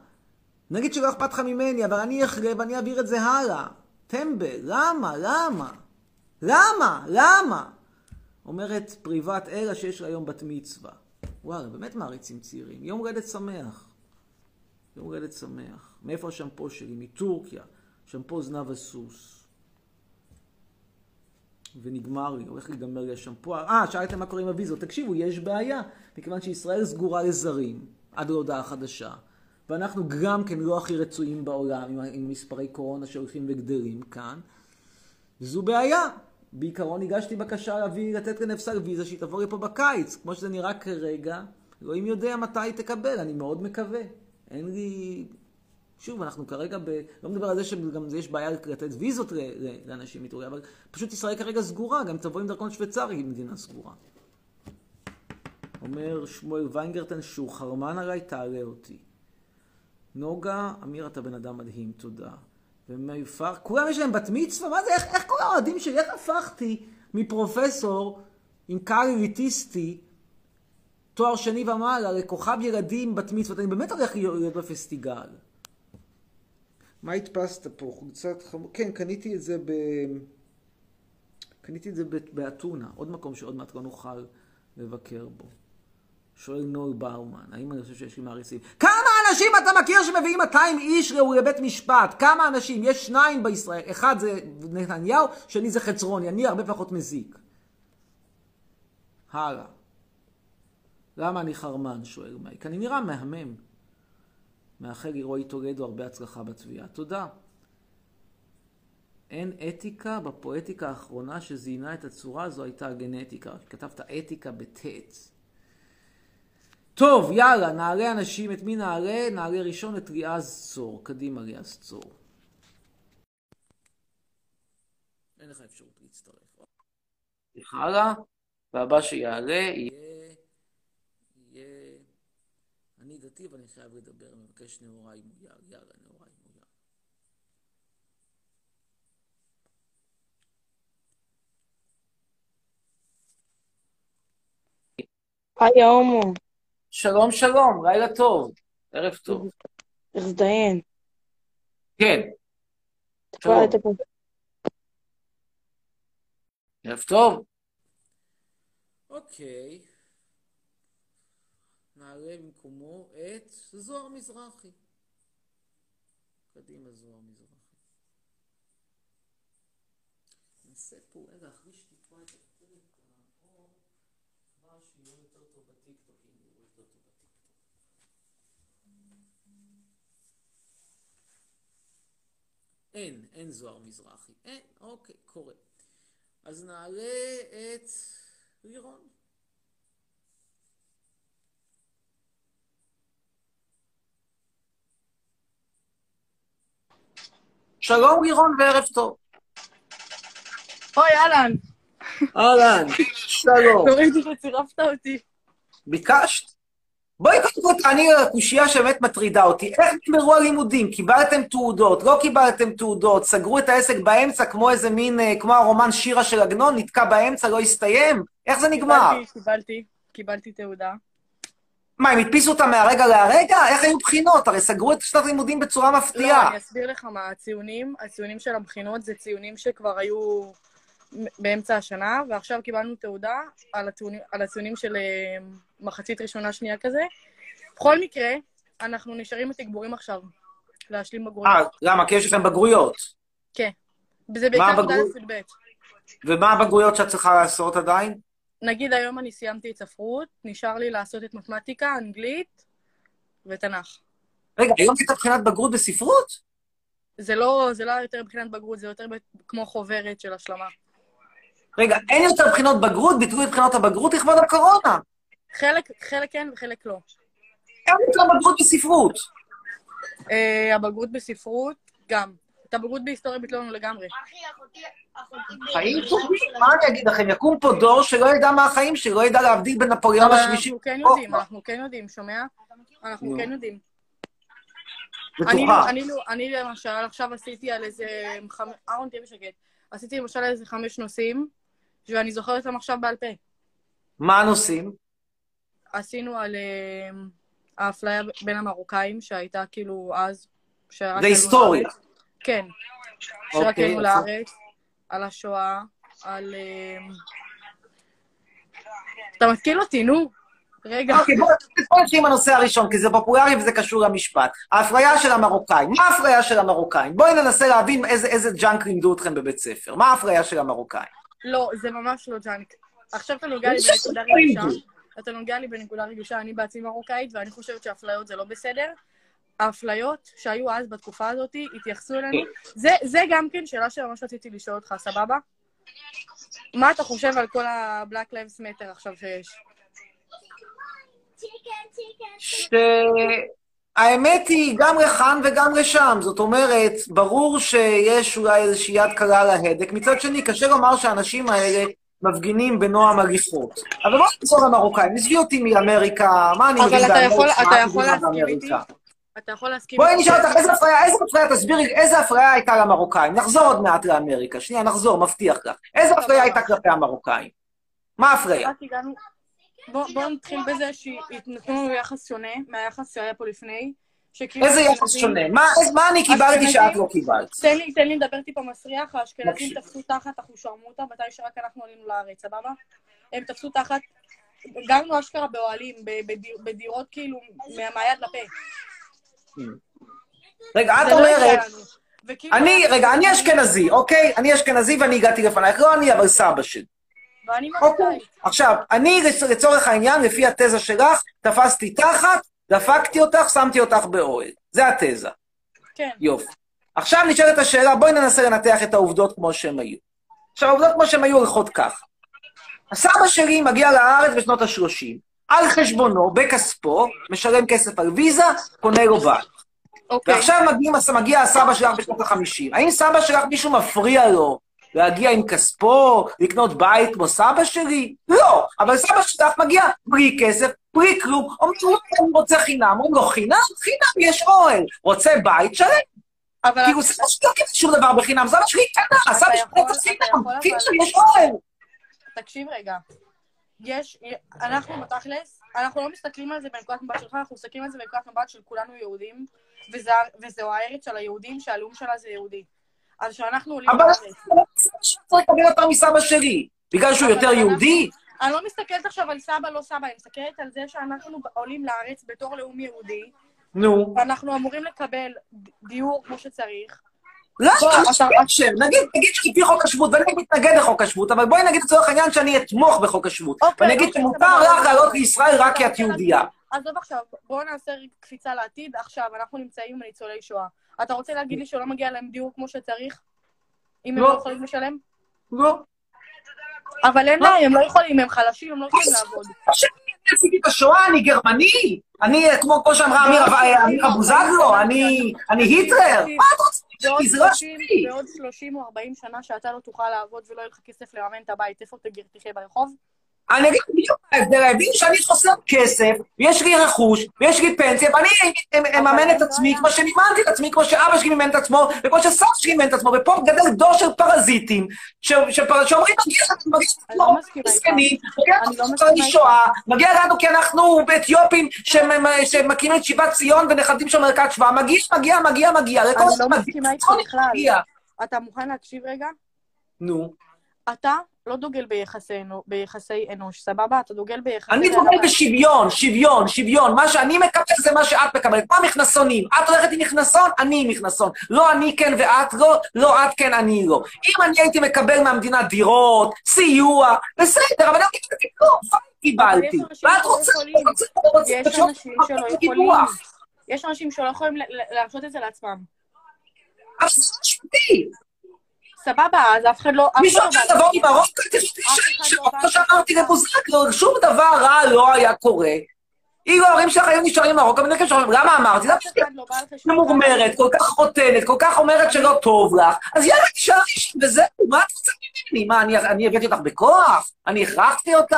נגיד שלא אכפת לך ממני, אבל אני אחרה ואני אעביר את זה הלאה. טמבל, למה? למה? למה? למה? אומרת פריבת אלה שיש לה היום בת מצווה. וואלה, באמת מעריצים צעירים. יום הולדת שמח. יום הולדת שמח. מאיפה השמפו שלי? מטורקיה. שמפו זנב הסוס. ונגמר לי, הולך להיגמר לי השמפו. אה, שאלתם מה קורה עם הוויזות. תקשיבו, יש בעיה. מכיוון שישראל סגורה לזרים עד להודעה חדשה. ואנחנו גם כן לא הכי רצויים בעולם עם מספרי קורונה שהולכים וגדלים כאן. זו בעיה. בעיקרון הגשתי בקשה להביא, לתת לנפסל ויזה שהיא תבוא לפה בקיץ. כמו שזה נראה כרגע, אלוהים יודע מתי היא תקבל, אני מאוד מקווה. אין לי... שוב, אנחנו כרגע ב... לא מדבר על זה שגם יש בעיה לתת ויזות ל- לאנשים מטוריה, אבל פשוט ישראל כרגע סגורה, גם תבוא עם דרכון שוויצרי, היא מדינה סגורה. אומר שמואל ויינגרטן שהוא חרמן עליי, תעלה אותי. נוגה, אמיר, אתה בן אדם מדהים, תודה. ומיפר, כולם יש להם בת מצווה? מה זה, איך, איך כל האוהדים שלי, איך הפכתי מפרופסור עם קהל אליטיסטי, תואר שני ומעלה, לכוכב ילדים בת מצוות? אני באמת הולך להיות בפסטיגל. מה הדפסת פה? חולצת חמור? כן, קניתי את זה ב... קניתי את זה באתונה, עוד מקום שעוד מעט לא נוכל לבקר בו. שואל נול באומן, האם אני חושב שיש לי מעריצים? כמה אנשים אתה מכיר שמביאים 200 איש לבית משפט? כמה אנשים? יש שניים בישראל. אחד זה נתניהו, שני זה חצרוני. אני הרבה פחות מזיק. הלאה. למה אני חרמן? שואל מייק. אני נראה מהמם. מאחל לרועי טולדו הרבה הצלחה בתביעה. תודה. אין אתיקה בפואטיקה האחרונה שזיינה את הצורה הזו הייתה הגנטיקה. כתבת אתיקה בטית. טוב, יאללה, נעלה אנשים, את מי נעלה? נעלה ראשון את ליעז צור. קדימה, ליעז צור. אין לך אפשרות להצטרף. הלאה, והבא שיעלה יהיה... יהיה... אני דתי ואני חייב לדבר, אני מבקש נאוריי מויר. יאללה, נאוריי מויר. היי ההומו, שלום, שלום, לילה טוב. ערב טוב. כן. כבר שלום. היית פה. ערב טוב. אוקיי. נעלה במקומו את זוהר מזרחי. קדימה, זוהר מזרחי. נעשה פה, רגע, אחריש טיפה את הפרק האור, כבר שיהיה יותר טוב בטיקטוק, אם יראו יותר טוב בטיקטוק. אין, אין זוהר מזרחי. אין, אוקיי, קורה. אז נעלה את לירון. שלום לירון וערב טוב. אוי, אהלן, אהלן, שלום. ראיתי שצירפת אותי. ביקשת? בואי קודם כל תעני על הקושייה שבאמת מטרידה אותי. איך נגמרו הלימודים? קיבלתם תעודות? לא קיבלתם תעודות? סגרו את העסק באמצע כמו איזה מין, אה, כמו הרומן שירה של עגנון? נתקע באמצע, לא הסתיים? איך זה נגמר? קיבלתי, קיבלתי, קיבלתי תעודה. מה, הם הדפיסו אותה מהרגע להרגע? איך היו בחינות? הרי סגרו את שנת הלימודים בצורה לא, מפתיעה. אני אסביר לך מה, הציונים, הציונים של הבחינות זה ציונים שכבר היו באמצע השנה, ועכשיו קיבלנו תעודה על הציונים, על הציונים של אה, מחצית ראשונה שנייה כזה. בכל מקרה, אנחנו נשארים בתגבורים עכשיו, להשלים בגרויות. אה, למה? כי יש לכם בגרויות. כן. זה בעיקר? י"א י"ב. ומה הבגרויות שאת צריכה לעשות עדיין? נגיד היום אני סיימתי את ספרות, נשאר לי לעשות את מתמטיקה, אנגלית ותנ"ך. רגע, היום הייתה בחינת בגרות בספרות? זה לא, זה לא יותר בחינת בגרות, זה יותר ב- כמו חוברת של השלמה. רגע, אין יותר בחינות בגרות? ביטלו את בחינות הבגרות לכבוד הקורונה. חלק, חלק כן וחלק לא. אין יותר בגרות בספרות. Uh, הבגרות בספרות, גם. את הבגרות בהיסטוריה ביטלו לנו לגמרי. אחי, אחותי, אחותי... חיים טובים, מה אני אגיד לכם? יקום פה דור שלא ידע מה החיים שלו, לא ידע להבדיל בין נפוליאון אבל השלישי. אנחנו כן יודעים, אנחנו כן יודעים, שומע? אנחנו נו. כן יודעים. אני, בטוחה. אני, אני למשל עכשיו עשיתי על איזה... חמ... אהרון, תהיה בשקט. עשיתי למשל על איזה חמש נושאים, ואני זוכרת אותם עכשיו בעל פה. מה הנושאים? עשינו על אה, האפליה בין המרוקאים, שהייתה כאילו אז... זה עלו היסטורי. לארץ. כן. שרק אוקיי, עלו אז- לארץ, על השואה, על... אה, אתה מתקיל אותי, נו. רגע. אוקיי, בואו בואו נתחיל עם הנושא הראשון, כי זה פופולרי וזה קשור למשפט. האפליה של המרוקאים. מה האפליה של המרוקאים? בואי ננסה להבין איזה junk לימדו אתכם בבית ספר. מה האפליה של המרוקאים? לא, זה ממש לא junk. עכשיו אתה נוגע לי בנקודה רגישה. אתה נוגע לי בנקודה רגישה, אני בעצמי מרוקאית, ואני חושבת שאפליות זה לא בסדר. האפליות שהיו אז בתקופה הזאת, התייחסו אלינו. זה, זה גם כן שאלה שממש רציתי לשאול אותך, סבבה? מה אתה חושב על כל ה-Black Lives Matter עכשיו שיש? שהאמת היא גם לכאן וגם לשם. זאת אומרת, ברור שיש אולי איזושהי יד קלה על ההדק. מצד שני, קשה לומר שהאנשים האלה מפגינים בנועם הליכות. אבל בוא נחזור למרוקאים. עזבי אותי מאמריקה, מה אני אבל מבין אתה באמריקה? אתה מה אני יכול להסכים איתי? אתה יכול להסכים... בואי איתי נשאל ש- אותך, איזה אפליה, איזה אפליה, תסבירי, איזה אפליה הייתה למרוקאים? נחזור עוד מעט לאמריקה. שנייה, נחזור, מבטיח לך. איזה אפליה הייתה כלפי המרוקאים? מה האפליה? רק הגענו... בוא, בוא נתחיל בזה שנתנו לנו יחס שונה מהיחס שהיה פה לפני. איזה יחס אשכנזים- שונה? מה איזה- מה אני קיבלתי שאת לא קיבלת? תן לי, תן לי לדבר טיפה מסריח, האשכנזים. תפסו תחת אחושרמוטה, מתי שרק אנחנו עלינו לארץ, סבבה? הם תפסו תחת, גרנו אשכרה באוהלים, בדירות כאילו מה- מהיד לפה. רגע, את לא אומרת, אני, רגע, אני אשכנזי, אוקיי? אני אשכנזי ואני הגעתי לפנייך. לא אני, אבל סבא שלי. ואני. מרוקאית. עכשיו, אני לצ- לצורך העניין, לפי התזה שלך, תפסתי תחת, דפקתי אותך, שמתי אותך באוהל. זה התזה. כן. יופי. עכשיו נשאלת השאלה, בואי ננסה לנתח את העובדות כמו שהן היו. עכשיו, העובדות כמו שהן היו הולכות כך. הסבא שלי מגיע לארץ בשנות ה-30, על חשבונו, בכספו, משלם כסף על ויזה, קונה לו בית. אוקיי. ועכשיו מגיע, מגיע הסבא שלך בשנות ה-50. האם סבא שלך, מישהו מפריע לו להגיע עם כספו, לקנות בית כמו סבא שלי? לא. אבל סבא שלך מגיע בלי כסף, בלי כלום, אומרים לו, אני רוצה חינם. אומרים לו, חינם? חינם, יש אוהל. רוצה בית? שלם. אבל כאילו, סבא שלי לא קיבל שום דבר בחינם, סבא שלי קנה, סבא שלי אתה חינם, חינם, יש אוהל. תקשיב רגע. יש, אנחנו בתכלס, אנחנו לא מסתכלים על זה בנקודת מבט שלך, אנחנו מסתכלים על זה בנקודת מבט של כולנו יהודים, וזה- וזו הארץ של היהודים, שהלאום שלה זה יהודי. אז כשאנחנו עולים אבל לא צריך לקבל יותר מסבא שלי. בגלל שהוא יותר יהודי? אני לא מסתכלת עכשיו על סבא, לא סבא, אני מסתכלת על זה שאנחנו עולים לארץ בתור לאום יהודי, נו. ואנחנו אמורים לקבל דיור כמו שצריך. לא, חושב, נגיד, נגיד שלפי חוק השבות, ואני מתנגד לחוק השבות, אבל בואי נגיד לצורך העניין שאני אתמוך בחוק השבות. אוקיי, ונגיד אוקיי, שמותר. לך לעלות לישראל רק כי את יהודייה. עזוב עכשיו, בואו נעשה קפיצה לעתיד. עכשיו, אנחנו נמצאים עם ניצולי שואה. אתה רוצה להגיד לי שלא מגיע להם דיור כמו שצריך? אם הם לא. לא יכולים לשלם? לא. אבל אין להם, הם לא יכולים, הם חלשים, הם לא יכולים לעבוד. אני עשיתי את השואה, אני גרמני, אני, כמו שאמרה אמיר אב- אמיר אבוזגלו, אני אני היטלר. מה את רוצה? לא 30 שלי. בעוד 30 או 40 שנה שאתה לא תוכל לעבוד ולא יהיה לך כסף לממן את הבית, איפה תגר- תחיה ברחוב? אני אגיד ההבדל הוא שאני חוסר כסף, ויש לי רכוש, ויש לי פנסיה, ואני אממן את עצמי כמו שמימנתי את עצמי, כמו שאבא שלי מימן את עצמו, וכמו שסבא שלי מימן את עצמו, ופה גדל דור של פרזיטים, שאומרים, מגיע לנו, מגיע לא לנו איתך. מסכנים, מגיע לא לנו ניצולי שואה, מגיע לנו כי אנחנו אתיופים שמ- שמקימים את שיבת ציון ונכדים של מרכז שבא, מגיע, מגיע, מגיע, מגיע, אני לא מסכימה איתך בכלל. אתה מוכן להקשיב רגע? נו. אתה לא דוגל ביחסי אנו- ביחסי אנוש, סבבה? אתה דוגל ביחסי... אני דוגל. בשוויון, שוויון, שוויון. מה שאני מקבל זה מה שאת מקבלת. כמו המכנסונים. את הולכת עם מכנסון, אני עם מכנסון. לא אני כן ואת לא, לא את כן, אני לא. אם אני הייתי מקבל מהמדינה דירות, סיוע, בסדר, אבל לא קיבלתי כלום, פאק קיבלתי. ואת שלא רוצה, יש אנשים שלא יכולים. יש אנשים שלא יכולים להרשות את זה לעצמם. אבל זה לא אשמתי. סבבה, אז אף אחד לא... מישהו אחד לא. עם הראש, אחד לא בא כמו שאמרתי לבוזגלו, שום דבר רע לא היה קורה. אילו ההורים שלך היו נשארים במרוקו, אני חושב, למה אמרתי? למה לא חשבון... ממורמרת, כל כך חותנת, כל כך אומרת שלא טוב לך, אז יאללה, תשארי שם, וזהו, מה את רוצה ממני? מה, אני הבאתי אותך בכוח? אני הכרחתי אותך?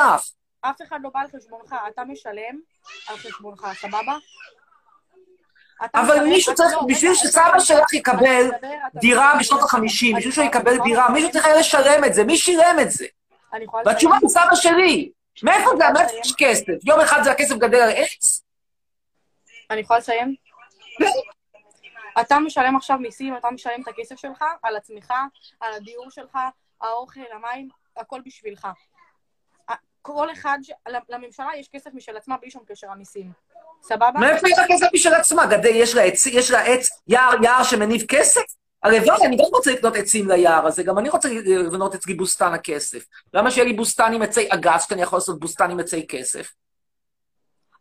אף אחד לא בא על חשבונך, אתה משלם על חשבונך, סבבה? אבל מישהו צריך, לא, בשביל שסבא שלך יקבל דירה בשנות ה-50, אני בשביל שהוא יקבל דירה, מישהו? צריך היה לשלם את זה, מי שילם את זה? והתשובה? היא סבא שלי. מאיפה זה, מאיפה יש כסף? יום אחד זה הכסף גדל על עץ? אני יכולה לסיים? אתה משלם עכשיו מיסים, אתה משלם את הכסף שלך על עצמך, על הדיור שלך, האוכל, המים, הכל בשבילך. כל אחד, ש... לממשלה יש כסף משל עצמה בלי שום קשר למיסים. סבבה? מאיפה יש לה כסף משל עצמה? גדל, יש לה עץ, יש לה עץ, יער, יער שמניב כסף? הלוואי, אני גם רוצה לקנות עצים ליער הזה, גם אני רוצה לבנות אצלי בוסתן הכסף. למה שיהיה לי בוסתן עם עצי אגס, כשאני יכול לעשות בוסתן עם עצי כסף?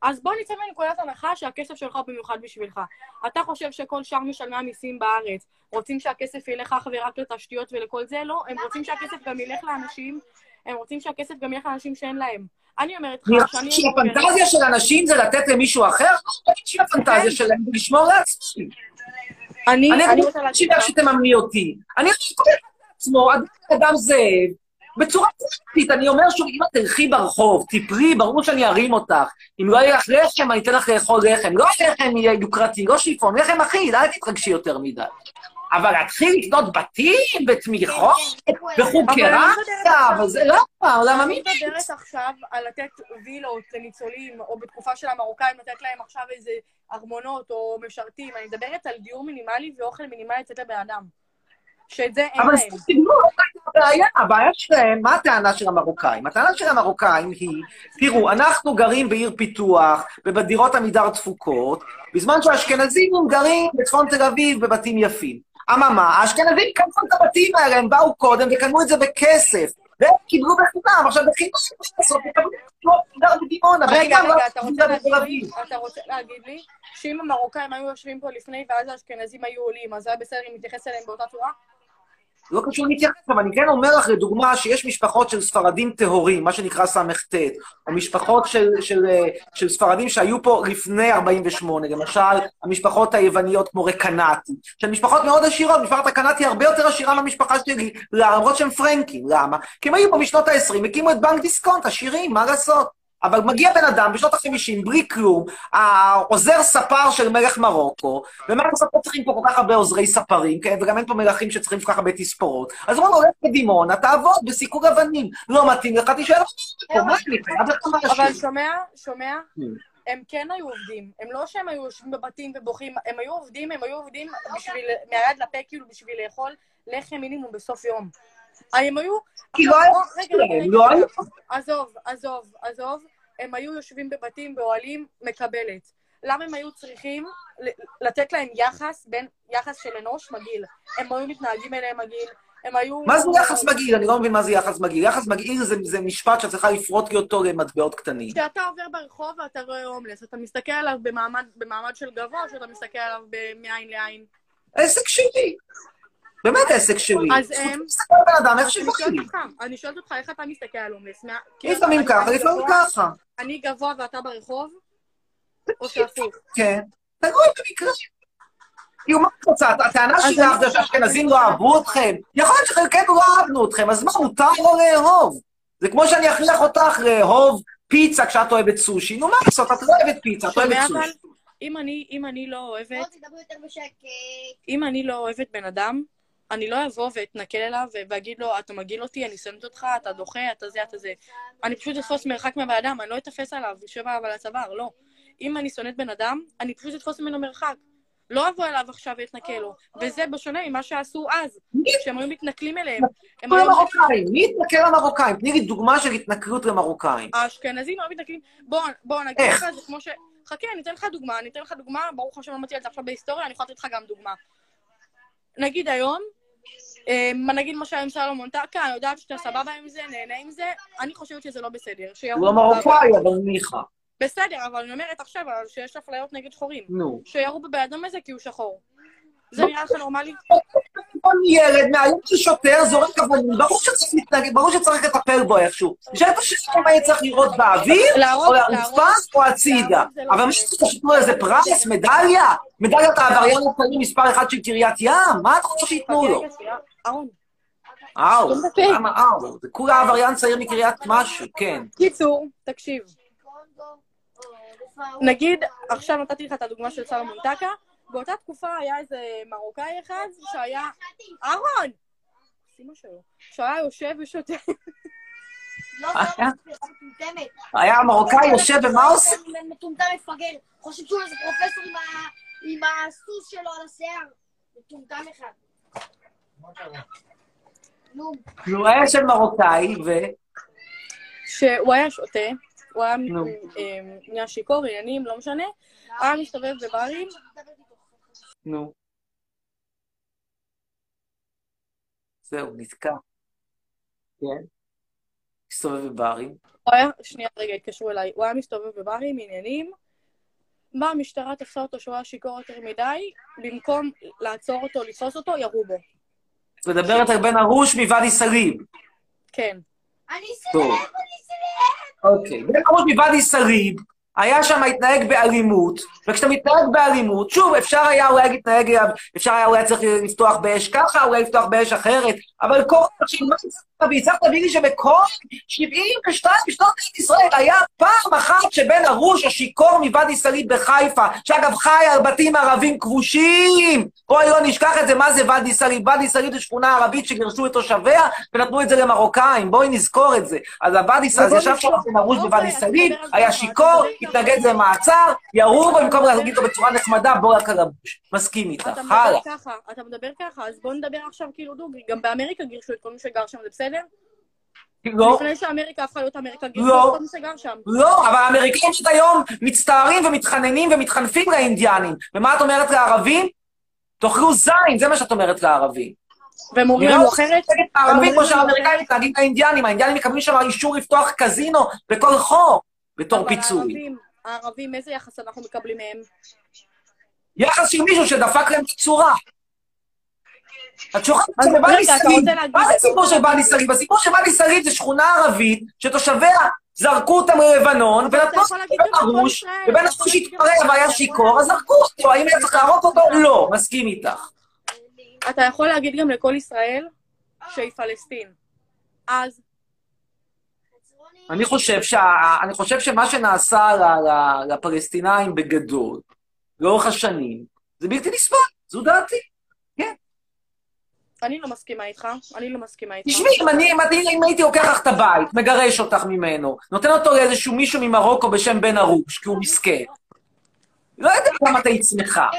אז בוא נצא מנקודת הנחה שהכסף שלך הוא במיוחד בשבילך. אתה חושב שכל שאר משלמי המיסים בארץ רוצים שהכסף ילך אך ורק לתשתיות ולכל זה? לא, הם רוצים שהכסף גם ילך לאנשים, הם רוצים שהכסף גם ילך לאנשים שאין להם. אני אומרת לך שאני... שהפנטזיה של אנשים זה לתת למישהו אחר? לא, שהפנטזיה שלהם זה לשמור לעצמי. אני, רוצה להגיד לך, שתממני אותי. אני חושב לעצמו, אדם אדם זאב, בצורה פרקטית, אני אומר שוב, אם את תלכי ברחוב, תפרי, ברור שאני ארים אותך. אם לא יהיה לך לחם, אני אתן לך לאכול לחם. לא לחם יהיה יוקרתי, לא שיפון, לחם אחיד, אל תתרגשי יותר מדי. אבל להתחיל לקנות בתים ותמיכות וחוקרציה, וזה לא, למה אני מי... מדברת עכשיו על לתת וילות לניצולים, או בתקופה של המרוקאים לתת להם עכשיו איזה ארמונות או משרתים. אני מדברת על דיור מינימלי ואוכל מינימלי לתת לבן אדם. שאת זה אין אבל להם. זה סיפור, הבעיה, הבעיה שלהם, מה הטענה של המרוקאים? הטענה של המרוקאים היא, תראו, אנחנו גרים בעיר פיתוח, ובדירות עמידר תפוקות, בזמן שהאשכנזים גרים בצפון תל אביב בבתים יפים. אממה, האשכנזים קנו את הבתים האלה, הם באו קודם וקנו את זה בכסף. והם קיבלו בחינם, עכשיו בחינם, בסוף יקבלו גר בדימונה, רגע, לא רגע. אתה רוצה להגיד לי שאם המרוקאים היו יושבים פה לפני ואז האשכנזים היו עולים, אז היה בסדר אם נתייחס אליהם באותה צורה? לא קשור להתייחס, אבל אני כן אומר לך, לדוגמה, שיש משפחות של ספרדים טהורים, מה שנקרא ס"ט, או משפחות של, של, של ספרדים שהיו פה לפני 48, למשל, המשפחות היווניות כמו רקנטי, שהן משפחות מאוד עשירות, משפחת רקנטי היא הרבה יותר עשירה מהמשפחה שלי, למרות שהם פרנקים, למה? כי הם היו פה משנות ה-20, הקימו את בנק דיסקונט, עשירים, מה לעשות? אבל מגיע בן אדם בשנות ה-50, בלי כלום, העוזר ספר של מלך מרוקו, ומה לעשות, לא צריכים פה כל כך הרבה עוזרי ספרים, כן? וגם אין פה מלכים שצריכים כל כך הרבה תספורות. אז הוא אומר לו, לך לדימונה, תעבוד בסיקור אבנים. לא מתאים לך, תישאר פה, מה אני חייב לך אבל. שומע, שומע? Hmm. הם כן היו עובדים. הם לא שהם היו יושבים בבתים ובוכים, הם היו עובדים, הם היו עובדים בשביל, מהיד לפה, כאילו, בשביל לאכול לחם מינימום בסוף יום. הם היו... כי לא היה לא. עזוב, עזוב, עזוב. הם היו יושבים בבתים, באוהלים, מקבלת. למה הם היו צריכים לתת להם יחס בין, יחס של אנוש מגעיל? הם היו מתנהגים אליהם מגעיל, הם היו... מה זה יחס מגעיל? אני לא מבין מה זה יחס מגעיל. יחס מגעיל זה, זה משפט שאת צריכה לפרוט לי אותו למטבעות קטנים. כשאתה עובר ברחוב ואתה רואה הומלס, אתה מסתכל עליו במעמד, במעמד של גבוה, שאתה מסתכל עליו מעין לעין? עסק שלי. באמת עסק שלי. אז זכות הם- להסתכל על בן אדם איך. אותך, אני שואלת אותך איך אתה מסתכל על הומלס. כי לפעמים ככה, לפעמים ככה. אני גבוה ואתה ברחוב? או שהפוך? כן. תראו במקרה. כאילו, מה את רוצה? הטענה שלך זה שהאשכנזים לא אהבו אתכם. יכול להיות שחלקנו לא אהבנו אתכם, אז מה, מותר לו לאהוב. זה כמו שאני אכריח אותך לאהוב פיצה כשאת אוהבת סושי. נו, מה לעשות? את לא אוהבת פיצה, את אוהבת? סושי. אם אני, אם אני לא אוהבת. אם אני לא אוהבת בן אדם, אני לא אבוא ואתנכל אליו ואגיד לו, אתה מגעיל אותי, אני שונאת אותך, אתה דוחה, אתה זה, אתה זה. אני פשוט אתפוס מרחק מהבן אדם, אני לא אתפס עליו, יושב עליו על הצוואר, לא. אם אני שונאת בן אדם, אני פשוט אתפוס ממנו מרחק. לא אבוא אליו עכשיו ואתנכל לו. וזה בשונה ממה שעשו אז, שהם היו מתנכלים אליהם. הם היו... מי התנכל למרוקאים? תני לי דוגמה של התנכלות למרוקאים. האשכנזים היו מתנכלים... בוא, בוא נגיד? לך, זה כמו ש... חכה, אני אתן לך דוגמה, אני אתן לך דוגמה, ברוך השם לא מציע את זה עכשיו בהיסטוריה, אני יכולה לתת לך גם דוגמה. נגיד היום, אה, נגיד מה שהיה עם סלומון טקה, אני יודעת שאתה סבבה עם זה, נהנה עם זה, אני חושבת שזה לא בסדר. הוא לא בבן- מרוקאי, אבל ניחא. בסדר, אבל אני אומרת עכשיו שיש אפליות נגד שחורים. נו. שירו בבן אדם הזה כי הוא שחור. זה נראה לך נורמלי? כל ילד מהיום ששוטר זורק אבנים, ברור שצריך להתנגד, ברור שצריך לטפל בו איכשהו. נשאלת השאלה מה יהיה צריך לראות באוויר, או לרצפה, או הצידה. לא אבל מה בסדר. שצריך שייתנו איזה פרס, מדליה? מדליית העבריין הצעיר מספר אחת של קריית ים? מה אתה רוצה שייתנו לו? אאו, הפה. למה אאו? זה כולה עבריין צעיר מקריית משהו, כן. קיצור, תקשיב. נגיד, עכשיו נתתי לך את הדוגמה של סלומון טקה, באותה תקופה היה איזה מרוקאי אחד שהיה... אהרון! סימה שלו. שהיה יושב ושותה. לא, מספיק, מטומטמת. היה מרוקאי יושב ומה עושה? מטומטם מפגר. חושב שהוא איזה פרופסור עם הסוס שלו על השיער. מטומטם אחד. נו, הוא היה יושב מרוקאי, ו... שהוא היה שותה, הוא היה נו. אה, נהיה שיכור, עניינים, לא משנה. היה מסתובב בברים, נו. זהו, נתקע. כן. מסתובב בברים. הוא היה, שנייה רגע, התקשרו אליי, הוא היה מסתובב בברים, עניינים. באה המשטרה, תפסה אותו שהוא היה שיכור יותר מדי, במקום לעצור אותו, לתפוס אותו, ירו בו. את מדברת על בן ארוש מוואדי סאליב. כן. אני טוב. סלב, אני סלב. אוקיי. בן ארוש מוואדי סאליב היה שם להתנהג באלימות, וכשאתה מתנהג באלימות, שוב, אפשר היה אולי להתנהג, אפשר היה אולי צריך לפתוח באש ככה, אולי לפתוח באש אחרת, אבל כל מה שהצלחת והצלחת להביא לי שבכל 72 בשנות מדינת ישראל היה פעם אחת שבן ארוש השיכור מוואדי סאליב בחיפה, שאגב חי על בתים ערבים כבושים, בואי לא נשכח את זה, מה זה ואדי סאליב? ואדי סאליב זה שכונה ערבית שגירשו את תושביה ונתנו את זה למרוקאים, בואי נזכור את זה. אז הוואדי סאליב, ישב שם בן ארוש בוואדי סאליב, היה שיכור, התנגד למעצר, ירו בו במקום להגיד לו בצורה נחמדה, בוא רק על הבוש. מסכים איתך, אתה מדבר הלאה. ככה, אתה מדבר ככה, אז בוא נדבר עכשיו כאילו דוגרי. גם באמריקה גירשו את כל מי שגר שם, זה בסדר? לא, לפני שאמריקה הפכה להיות אמריקה, גירשו לא. את כל מי שגר שם. לא, אבל האמריקאים של היום מצטערים ומתחננים ומתחנפים לאינדיאנים. ומה את אומרת לערבים? תאכלו זין, זה מה שאת אומרת לערבים. והם אומרים לא לנו אחרת? הערבים כמו שהאמריקאים מתנהגים לאינדיאנים, האינדיאנים מקבלים שם אישור לפתוח קזינו בכל חור בתור אבל פיצוי. הערבים, הערבים, איזה יחס אנחנו מקבלים מהם? יחס של מישהו שדפק להם את הצורה. את שוכחת אז שזה בני רגע, אתה סאליב. רוצה להגיד- מה זה סיפור של בני סאליב? הסיפור של בני סאליב זה שכונה ערבית שתושביה זרקו אותם ללבנון אבל ונתנו יכול להגיד לבן את זה על כל ארוש, ישראל, ובן אתה יכול ארוש להגיד את התפרע זה. והיה שיכור, אז זרקו אותו. האם היה צריך להרוג אותו? לא. מסכים איתך. אתה יכול להגיד גם לכל ישראל שהיא פלסטין. אז אני חושב, שה... אני חושב שמה שנעשה. לפלסטינאים בגדול, לאורך השנים, זה בלתי נסבל, זו דעתי. אני לא מסכימה איתך, אני לא מסכימה איתך. תשמעי, אם אני, אם, אני, אם הייתי לוקח לך את הבית, מגרש אותך ממנו, נותן אותו לאיזשהו מישהו ממרוקו בשם בן ארוש, כי הוא מסכן. לא יודע כמה את היית שמחה.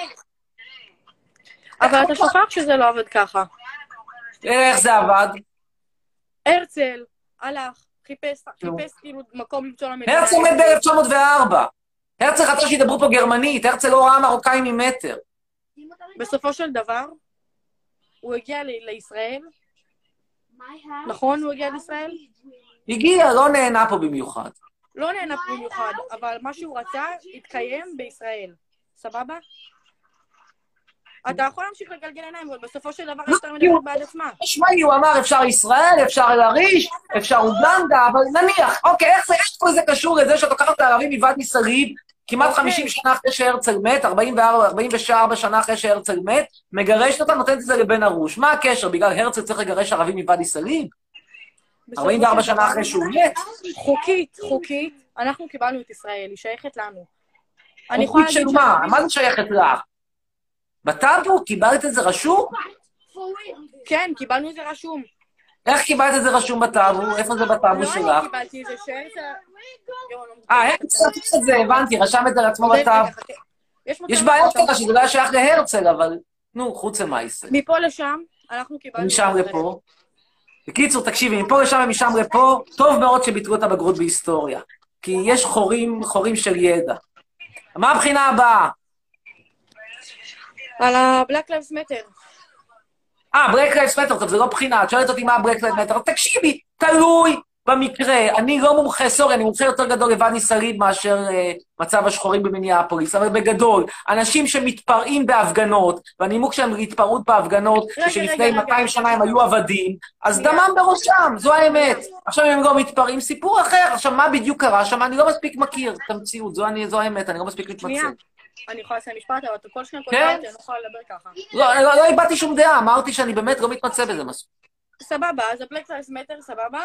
אבל אתה שוכח שזה לא עובד ככה. איך זה עבד? הרצל הלך, חיפש, חיפש כאילו מקום למצוא למדינה. הרצל מת ב-1904. הרצל רצה שידברו פה גרמנית, הרצל לא ראה מרוקאים ממטר. בסופו של דבר, הוא הגיע לישראל, נכון? הוא הגיע לישראל? הגיע, לא נהנה פה במיוחד. לא נהנה במיוחד, אבל מה שהוא רצה התקיים בישראל. סבבה? אתה יכול להמשיך לגלגל עיניים, אבל בסופו של דבר ההיסטוריה מדברת בעד עצמה. תשמעי, הוא אמר אפשר ישראל, אפשר אל-עריש, אפשר אוגנדה, אבל נניח, אוקיי, איך זה, איך כל זה קשור לזה שאת לוקחת את הערבים מוואדי סאליב, כמעט אוקיי. 50 שנה אחרי שהרצל מת, 44, 44 שנה אחרי שהרצל מת, מגרשת אותה, נותנת את זה לבן ארוש. מה הקשר? בגלל הרצל צריך לגרש ערבים מוואדי סאליב? בסופו 44 של שנה אחרי שהוא מת? חוקית, חוקית, אנחנו קיבלנו את ישראל, היא שייכת לנו. חוקית של מה? מה זה שייכת לך? בטאבו? קיבלת את זה רשום? כן, קיבלנו את זה רשום. איך קיבלת את זה רשום בטאבו? איפה זה בטאבו לא שלך? אני קיבלתי את זה, לא אה, הרצל את זה, הבנתי, רשם את זה לעצמו בטאבו. יש בעיה עכשיו- קטנה שזה לא היה שייך להרצל, אבל נו, חוץ למעשה. מפה לשם, אנחנו קיבלנו... משם. לפה. בקיצור, תקשיבי, מפה לשם ומשם לפה, טוב מאוד שביטלו את הבגרות בהיסטוריה. כי יש חורים, חורים של ידע. מה הבחינה הבאה? על ה-Black Lives Matter. אה, Black Lives Matter, טוב, זה לא בחינה, את שואלת אותי מה Black Lives Matter, תקשיבי, תלוי במקרה. אני לא מומחה, sorry, אני מומחה יותר גדול לוואדי סאליב מאשר אה, מצב השחורים במיניאפוליס, אבל בגדול, אנשים שמתפרעים בהפגנות, והנימוק שלהם להתפרעות בהפגנות, רגע, שלפני רגע, רגע. 200 שנה הם היו עבדים, אז. דמם בראשם, זו האמת. עכשיו הם לא מתפרעים, סיפור אחר. עכשיו, מה בדיוק קרה שם? אני לא מספיק מכיר את המציאות, זו, אני, זו האמת, אני לא מספיק. מתמצא. אני יכולה לסיים משפט, אבל אתה כל שניה כן. אותי, אני לא יכולה לדבר ככה. לא, לא, לא הבעתי שום דעה, אמרתי שאני באמת לא מתמצא בזה מספיק. סבבה, אז ה-Black Lives Matter, סבבה,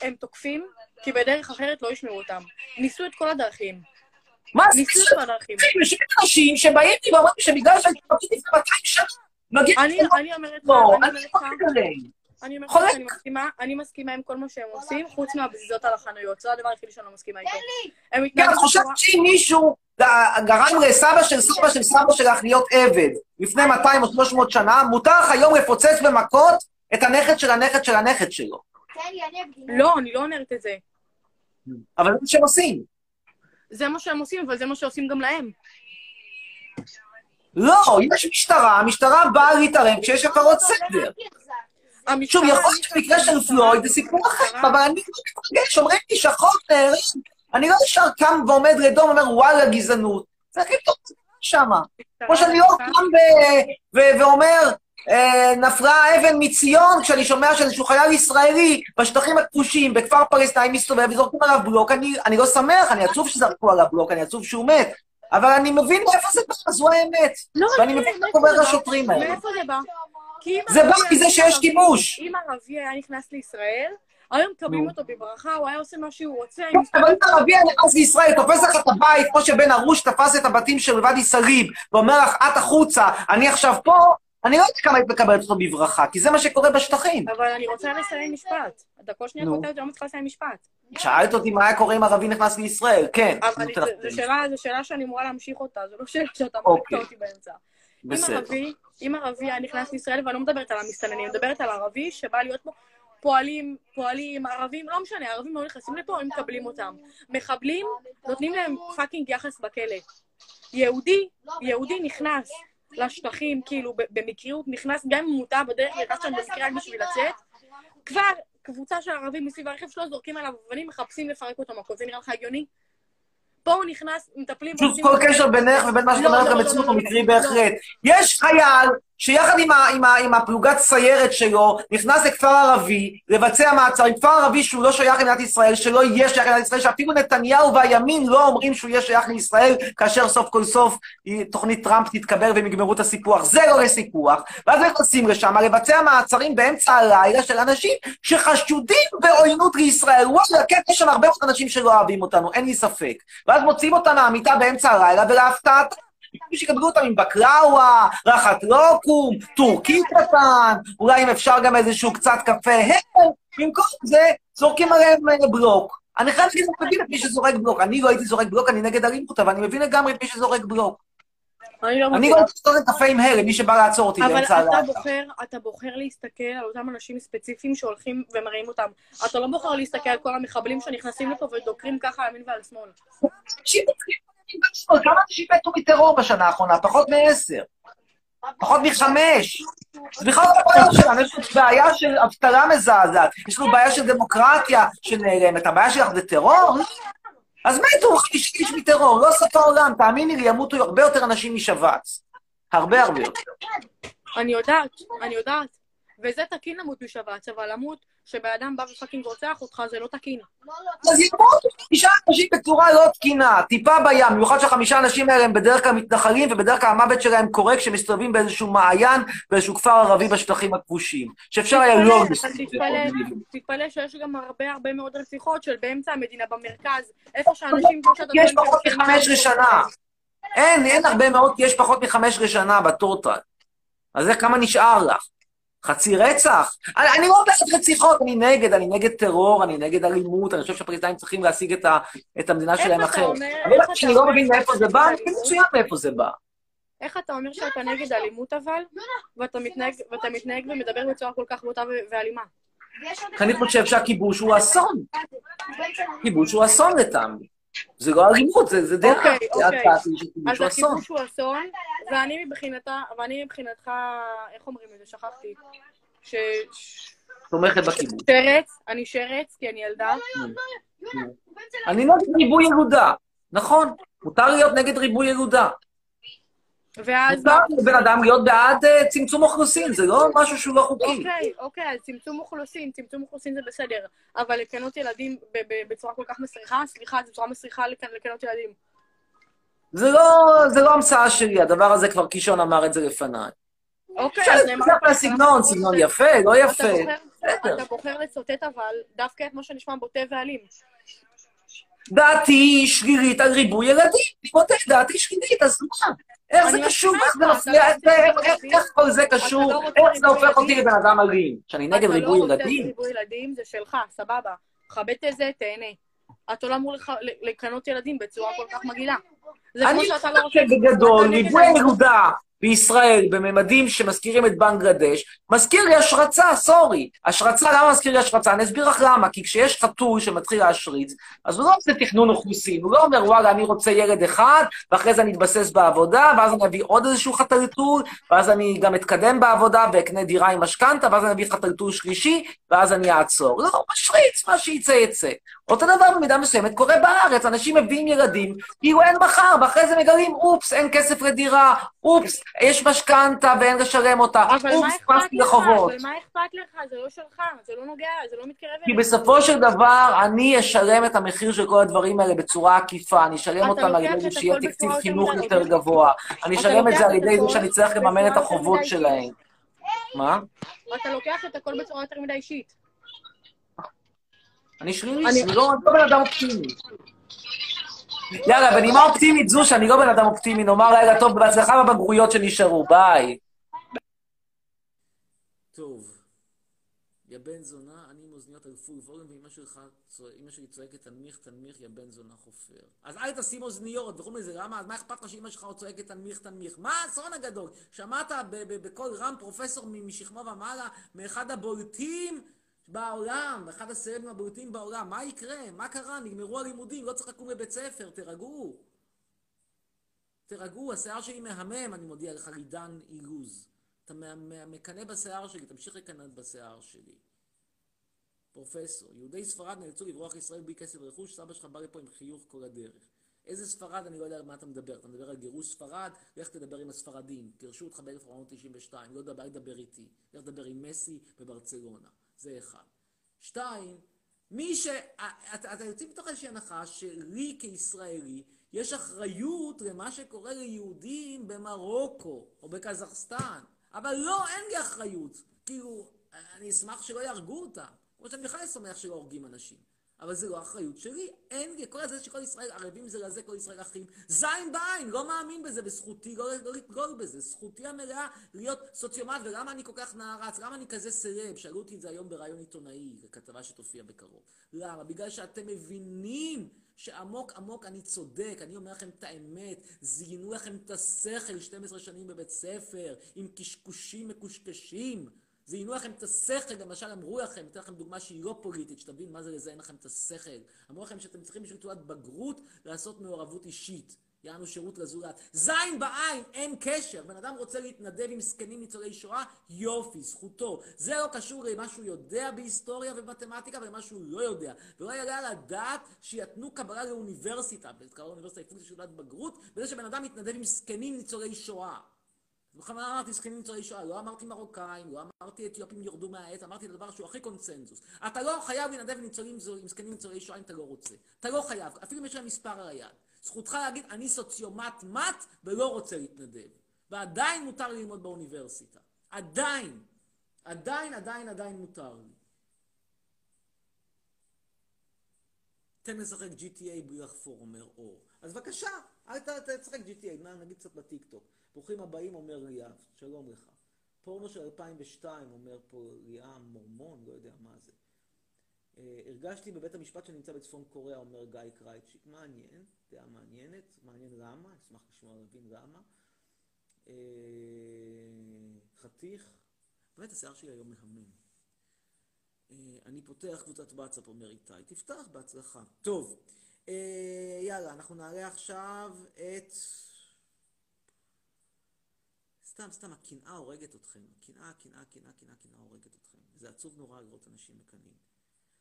הם תוקפים, כי בדרך אחרת לא ישמעו אותם. ניסו את כל הדרכים. מה זה? ניסו את כל הדרכים. יש אנשים שבאים לי ואומרים שבגלל שאני פרטית לפני 200 שנה, מגיע... אני אומרת לך, לא, אני אומרת לא לך, מתקדם. אני אומרת חולק. שאני מסכימה, אני מסכימה עם כל מה שהם עושים, חוץ מהבזיזות על החנויות. זה הדבר היחידי שאני לא מסכימה איתו. הם כן, מתנהגים את חושבת שאם מישהו גרם לסבא של סבא של סבא שלך להיות עבד לפני 200 או 300 שנה, מותר לך היום לפוצץ במכות את הנכד של הנכד של הנכד שלו. תן לי, אני אקדים. לא, אני לא אומרת את זה. אבל זה מה שהם עושים. זה מה שהם עושים, אבל זה מה שעושים גם להם. לא, יש משטרה, המשטרה באה להתערב כשיש הפרות סדר. שוב, יכול להיות שבמקרה של פלויד זה סיפור אחר, אבל אני לא מתרגש, אומרים לי שהחוק נהרג, אני לא ישר קם ועומד לידו ואומר, וואלה, גזענות. זה הכי טוב שמה. כמו שאני לא קם ואומר, אה, נפלה אבן מציון, כשאני שומע שאיזשהו חייל ישראלי בשטחים הכבושים, בכפר פלסטינאי מסתובב וזורקים עליו בלוק, אני, אני לא שמח, אני עצוב שזרקו עליו בלוק, אני עצוב שהוא מת. אבל אני מבין מאיפה זה בא, זו האמת. לא, ואני מבין מה קורה? לשוטרים האלה. מאיפה זה בא? אם זה בא מזה שיש כיבוש. אם ערבי היה נכנס לישראל, היו מקבלים. אותו בברכה, הוא היה עושה מה שהוא רוצה, מסתובב- אבל אם ערבי היה נכנס לישראל, תופס לך את הבית, כמו שבן ארוש תפס את הבתים של ואדי סאליב, ואומר לך, את החוצה, אני עכשיו פה, אני לא יודעת כמה היית מקבלת אותו בברכה, כי זה מה שקורה בשטחים. אבל אני רוצה לסיים משפט. אתה כל שניה אותי, אני לא מצליחה לסיים משפט. שאלת אותי מה היה קורה אם ערבי נכנס לישראל, כן. אבל זו שאלה- שאני אמורה להמשיך אותה, זו לא שאלה שאתה אוקיי. מקטע אותי באמצע. אם בסדר. ערבי, אם ערבי היה נכנס לישראל, ואני לא מדברת על המסתננים, אני מדברת על ערבי שבא להיות פה, פועלים, פועלים, ערבים, לא משנה, ערבים לא נכנסים לפה, הם מקבלים אותם. מחבלים, נותנים להם פאקינג יחס בכלא. יהודי, יהודי נכנס לשטחים, כאילו, במקריות, נכנס, גם אם הוא מוטע בדרך, נכנס שם במקרה רק בשביל לצאת, כבר קבוצה של ערבים מסביב הרכב שלו זורקים עליו אבנים, מחפשים לפרק אותו מכות. זה נראה לך הגיוני? פה הוא נכנס, מטפלים... שוב, כל קשר בינך ובין מה שאת לא, אומרת למציאות הוא מקרי. בהחלט. יש חייל שיחד עם, ה, עם, ה, עם הפלוגת סיירת שלו, נכנס לכפר ערבי, לבצע מעצרים, כפר ערבי שהוא לא שייך למדינת ישראל, שלא יהיה שייך למדינת ישראל, שאפילו נתניהו והימין לא אומרים שהוא יהיה שייך לישראל, כאשר סוף כל סוף תוכנית טראמפ תתקבל והם יגמרו את הסיפוח. זה לא לסיפוח. ואז נכנסים לשם לבצע מעצרים באמצע הלילה של אנשים שחשודים בעוינות לישראל. וואלה, כן, יש שם הרבה מאוד אנשים שלא אוהבים אותנו, אין לי ספק. ואז מוציאים אותם מהמיטה באמצע הלילה, ולהפתעת במקום שיקבלו אותם עם בקראווה, רחת לוקום, טורקי קטן, אולי אם אפשר גם איזשהו קצת קפה, הם, במקום זה, זורקים עליהם אה, בלוק. אני חייב להגיד, אני מבין את מי שזורק בלוק. אני לא הייתי זורק בלוק, אני נגד אלימות, אבל אני מבין לגמרי את מי שזורק בלוק. אני לא אני רוצה לשתות קפה עם הלם, מי שבא לעצור אותי אבל באמצע אתה הלילה. בוחר, אתה בוחר להסתכל על אותם אנשים ספציפיים שהולכים ומראים אותם. אתה לא בוחר להסתכל על כל המחבלים שנכנסים לפה ודוקרים ככה ימין ועל שמאל. כמה אנשים מתו מטרור בשנה האחרונה? פחות מעשר. פחות מחמש. זה בכלל לא הבעיה שלנו, יש לנו בעיה של אבטלה מזעזעת, יש לנו בעיה של דמוקרטיה שנעלמת, הבעיה שלך זה טרור? אז מתו 50 איש מטרור, לא סוף העולם, תאמיני לי, ימותו הרבה יותר אנשים משבץ. הרבה הרבה יותר. אני יודעת, אני יודעת. וזה תקין למות בשבץ, אבל למות שבן אדם בא ופאקינג רוצח אותך זה לא תקין. אז ימותו חמישה אנשים בצורה לא תקינה, טיפה בים, במיוחד שהחמישה האנשים האלה הם בדרך כלל מתנחלים, ובדרך כלל המוות שלהם קורה כשמסתובבים באיזשהו מעיין, באיזשהו כפר ערבי בשטחים הכבושים. שאפשר היה לא... תתפלא, שיש גם הרבה הרבה מאוד רציחות של באמצע המדינה, במרכז, איפה שאנשים יש פחות מחמש לשנה. אין, אין הרבה מאוד, יש פחות מחמש לשנה בטוטל. אז איך כמה נשאר לך? חצי רצח? אני, אני לא בעד רציחות, אני נגד, אני נגד טרור, אני נגד אלימות, אני חושב שהפלסטינים צריכים להשיג את, ה, את המדינה איך שלהם אחרת. אתה כשאני לא אומר מבין מאיפה זה בא, אני אלימות? מצוין מאיפה זה בא. איך אתה אומר שאתה נגד אלימות אבל, ואתה מתנהג, ואתה מתנהג ומדבר בצורה כל כך בוטה ואלימה? אני חושב שהכיבוש הוא אסון. כיבוש הוא אסון לטעמי. זה לא אלימות, זה, זה דעה. אוקיי, אוקיי. אז. הכיבוש הוא אסון, ואני מבחינתה, ואני מבחינתך, איך אומרים את זה? שכחתי. ש... ש- תומכת בכיבוש. שרץ, אני שרץ, כי אני ילדה. אני נגד ריבוי ילודה. נכון, מותר להיות נגד ריבוי ילודה. ואז... מותר לבן אדם להיות בעד אה, צמצום אוכלוסין, זה לא משהו שהוא לא חוקי. אוקיי, אוקיי, אז צמצום אוכלוסין, צמצום אוכלוסין זה בסדר, אבל לקנות ילדים בצורה כל כך מסריחה, סליחה, זו צורה מסריחה לקנ- לקנות ילדים. זה לא, זה לא המצאה שלי, הדבר הזה כבר קישון אמר את זה לפניי. אוקיי, אפשר אז נאמר... על הסגנון, סגנון יפה, לא יפה. אתה בוחר לצוטט אבל דווקא את מה שנשמע בוטה ואלים. דעתי שלילית על ריבוי ילדים. אני מודה, דעתי שלילית, אז מה? איך זה קשור? איך? אתה לא איך- כל זה אתה קשור? לא איך זה הופך אותי ילדים? לבן אדם אלים? שאני נגד אתה ריבוי לא רוצה ילדים? ריבוי ילדים, זה שלך, סבבה. כבד את זה, תהנה. אתה לא אמור לקנות ילדים בצורה כל כך מגעילה. אני לא חושב רוצה... שבגדול, ריבוי אלימות. הילודה בישראל בממדים שמזכירים את בנגלדש, מזכיר לי השרצה, סורי. השרצה, למה מזכיר לי השרצה? אני אסביר לך למה. כי כשיש חתול שמתחיל להשריץ, אז הוא לא עושה תכנון אוכלוסין, הוא לא אומר, וואלה, אני רוצה ילד אחד, ואחרי זה אני אתבסס בעבודה, ואז אני אביא עוד איזשהו חתלתול, ואז אני גם אתקדם בעבודה ואקנה דירה עם משכנתה, ואז אני אביא חתלתול שלישי, ואז אני אעצור. לא, הוא משריץ, מה שיצא יצא. אותו דבר במידה מסוימת קורה בארץ, אנשים מביאים ילדים, כאילו אין מחר, ואחרי זה מגלים, אופס, אין כסף לדירה, אופס, יש משכנתה ואין לשלם אותה, אופס, נכנסתי? לחובות. אבל מה אכפת לך? זה לא שלך, זה לא נוגע, זה לא מתקרב כי אליך. בסופו של דבר, אני אשלם את המחיר של כל הדברים האלה בצורה עקיפה, אני אשלם אותם על ידי שיהיה תקציב חינוך יותר. גבוה, אני אשלם את זה על ידי זה שאני צריך לממן את החובות שלהם. מה? אתה לוקח את הכל בצורה יותר מדי אישית. אני שלילי, אני לא אני לא בן אדם אופטימי. יאללה, בנימה אופטימית זו, שאני לא בן אדם אופטימי, נאמר לילה טוב, בהצלחה בבגרויות שנשארו, ביי. טוב. יא בן זונה, אני עם אוזניות על פול ווליום, ואמא שלך, אמא שלי צועקת תנמיך, תנמיך, יא בן זונה חופר. אז אל תשים אוזניות, וחוץ מזה, למה? אז מה אכפת לך שאמא שלך צועקת תנמיך, תנמיך? מה האסון הגדול? שמעת בקול רם פרופסור משכמו ומעלה, מאחד הבולטים בעולם, אחד הסרטים הבולטים בעולם, מה יקרה? מה קרה? נגמרו הלימודים, לא צריך לקום לבית ספר, תירגעו. תירגעו, השיער שלי מהמם, אני מודיע לך, עידן אילוז. אתה מקנא בשיער שלי, תמשיך לקנא בשיער שלי. פרופסור, יהודי ספרד נאלצו לברוח לישראל בלי כסף ורכוש, סבא שלך בא לפה עם חיוך כל הדרך. איזה ספרד? אני לא יודע על מה אתה מדבר. אתה מדבר על גירוש ספרד? לך תדבר עם הספרדים. גירשו אותך ב-1992, לא יודע, אל תדבר איתי. לך תדבר עם מסי בברצלונה. זה אחד. שתיים, מי ש... אתה, אתה יוצא מתוך איזושהי הנחה שלי כישראלי יש אחריות למה שקורה ליהודים במרוקו או בקזחסטן. אבל לא, אין לי אחריות. כאילו, אני אשמח שלא יהרגו אותם. כמו שאני בכלל שמח שלא הורגים אנשים. אבל זה לא אחריות שלי. אין לי, כל הזה שכל ישראל ערבים זה לזה, כל ישראל אחים. זין בעין, לא מאמין בזה, וזכותי לא, לא לדגול בזה. זכותי המלאה להיות סוציומט, ולמה אני כל כך נערץ? למה אני כזה סרב? שאלו אותי את זה היום בריאיון עיתונאי, בכתבה שתופיע בקרוב. למה? בגלל שאתם מבינים שעמוק עמוק אני צודק, אני אומר לכם את האמת, זיינו לכם את השכל 12 שנים בבית ספר, עם קשקושים מקושקשים. זיינו לכם את השכל, למשל אמרו לכם, אתן לכם דוגמה שהיא לא פוליטית, שתבין מה זה לזיין לכם את השכל. אמרו לכם שאתם צריכים בשביל תעודת בגרות לעשות מעורבות אישית. יענו שירות לזולת. זין בעין, אין קשר. בן אדם רוצה להתנדב עם זקנים ניצולי שואה, יופי, זכותו. זה לא קשור למה שהוא יודע בהיסטוריה ובמתמטיקה ולמה שהוא לא יודע. ולא יעלה על הדעת שיתנו קבלה לאוניברסיטה, קבלה לאוניברסיטה יפות לשאלת בגרות, בזה שבן אדם מתנדב עם זקנים ניצולי שואה. בכוונה אמרתי זקנים ניצולי שואה, לא אמרתי מרוקאים, לא אמרתי אתיופים ירדו מהעץ, אמרתי את הדבר שהוא הכי קונצנזוס. אתה לא חייב לנדב ניצולים, עם זקנים ניצולי שואה אם אתה לא רוצה. אתה לא חייב, אפילו אם יש להם מספר על היד. זכותך להגיד, אני סוציומט מט ולא רוצה להתנדב. ועדיין מותר לי ללמוד באוניברסיטה. עדיין. עדיין, עדיין, עדיין מותר לי. תן לשחק GTA בלי לחפור, אומר אור. אז בבקשה, אל תשחק GTA, נגיד קצת בטיקטוק. ברוכים הבאים, אומר ליאב, שלום לך. פורנו של 2002, אומר פה ליאם מורמון, לא יודע מה זה. אה, הרגשתי בבית המשפט שנמצא בצפון קוריאה, אומר גיא קרייצ'יק. מעניין, דעה מעניינת, מעניין למה, אשמח לשמוע להבין למה. אה, חתיך, באמת השיער שלי היום מהמם. אה, אני פותח קבוצת וואטסאפ, אומר איתי. תפתח, בהצלחה. טוב, יאללה, אנחנו נעלה עכשיו את... סתם, סתם, הקנאה הורגת אתכם. הקנאה, הקנאה, הקנאה, הקנאה, הקנאה הורגת אתכם. זה עצוב נורא לראות אנשים מקנאים.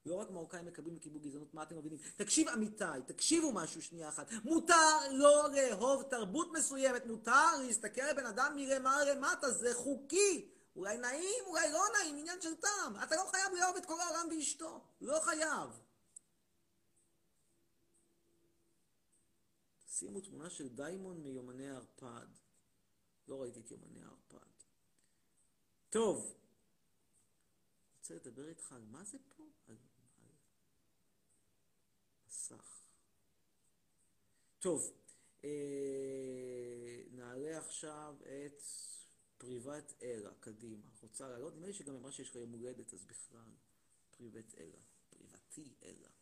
לא רק מרוקאים מקבלים לקיבוץ גזענות, מה אתם מבינים? תקשיב אמיתי, תקשיבו משהו שנייה אחת. מותר לא לאהוב תרבות מסוימת, מותר להסתכל על בן אדם מלמעלה למטה, זה חוקי. אולי נעים, אולי לא נעים, עניין של טעם. אתה לא חייב לאהוב את כל העולם ואשתו. לא חייב. שימו תמונה של דיימון מיומני הערפד. לא ראיתי את יומני הערפד. טוב, רוצה לדבר איתך על מה זה פה? על, על מסך. טוב, אה, נעלה עכשיו את פריבט אלה, קדימה. רוצה לעלות? נדמה לי שגם אמרה שיש לך יום הולדת, אז בכלל, פריבט אלה, פריבטי אלה.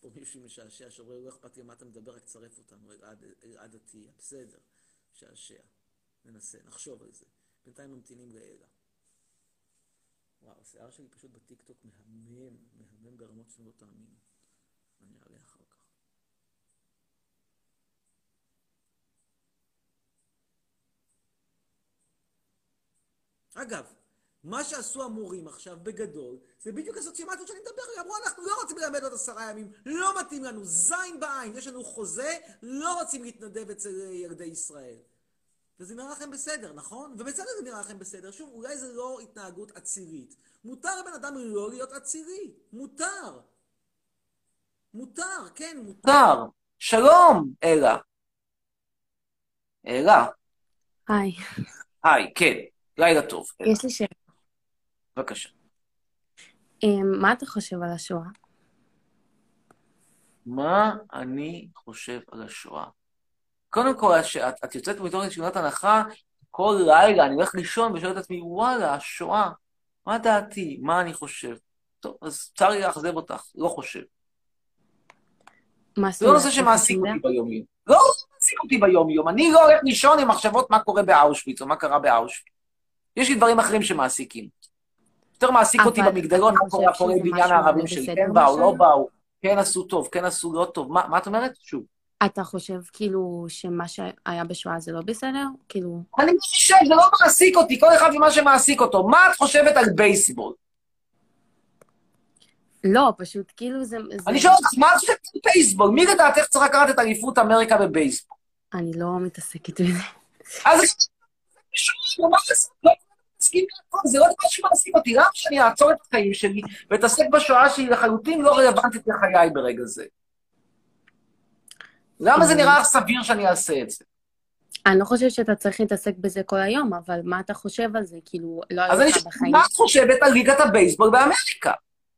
פה מישהו משעשע שאומר, לא אכפת לי מה אתה מדבר, רק צרף אותנו, אלעד עטיה. בסדר, משעשע. ננסה, נחשוב על זה. בינתיים ממתינים לאלה. וואו, השיער שלי פשוט בטיקטוק מהמם, מהמם ברמות שאתם לא תאמינו. אני אעלה אחר כך. אגב, מה שעשו המורים עכשיו, בגדול, זה בדיוק הסוציומטיות שאני מדבר עליה. אמרו, אנחנו לא רוצים ללמד עוד עשרה ימים, לא מתאים לנו, זין בעין, יש לנו חוזה, לא רוצים להתנדב אצל ילדי ישראל. וזה נראה לכם בסדר, נכון? ובצדק זה נראה לכם בסדר. שוב, אולי זה לא התנהגות אצירית. מותר לבן אדם לא להיות אצירי. מותר. מותר, כן, מותר. מותר. שלום, אלה. אלה. היי. היי, כן. לילה טוב. אלה. יש לי שאלה. בבקשה. אמ, מה אתה חושב על השואה? מה אני חושב על השואה? קודם כל, את, את יוצאת מתוך נשימת הנחה, כל לילה אני הולך לישון ושואל את עצמי, וואלה, השואה, מה דעתי? מה אני חושב? טוב, אז צר לי לאכזב אותך, לא חושב. זה לא נושא שמעסיק אותי ביום-יום. לא, לא מעסיק אותי ביום-יום. אני לא הולך לישון עם מחשבות מה קורה באושוויץ או מה קרה באושוויץ. יש לי דברים אחרים שמעסיקים. יותר מעסיק אותי במגדלון, מה קורה אחורי בניין הערבים שלי, כן באו, לא באו, כן עשו טוב, כן עשו לא טוב. מה, את אומרת? שוב. אתה חושב כאילו שמה שהיה בשואה זה לא בסדר? כאילו... אני חושב, זה לא מעסיק אותי, כל אחד ומה שמעסיק אותו. מה את חושבת על בייסבול? לא, פשוט כאילו זה... זה- אני שואל אותך, מה את חושבת על בייסבול? מי לדעתך צריך לקחת את אליפות אמריקה בבייסבול? אני לא מתעסקת בזה. אז מה לעשות? מסכים להכל, זה לא דבר שמעסיק אותי. למה שאני אעצור את החיים שלי ואתעסק בשואה שהיא לחלוטין לא רלוונטית לחיי ברגע זה? למה זה נראה לך סביר שאני אעשה את זה? אני לא חושבת שאתה צריך להתעסק בזה כל היום, אבל מה אתה חושב על זה? כאילו, לא היה לך בחיים... מה את חושבת על ליגת הבייסבול באמריקה?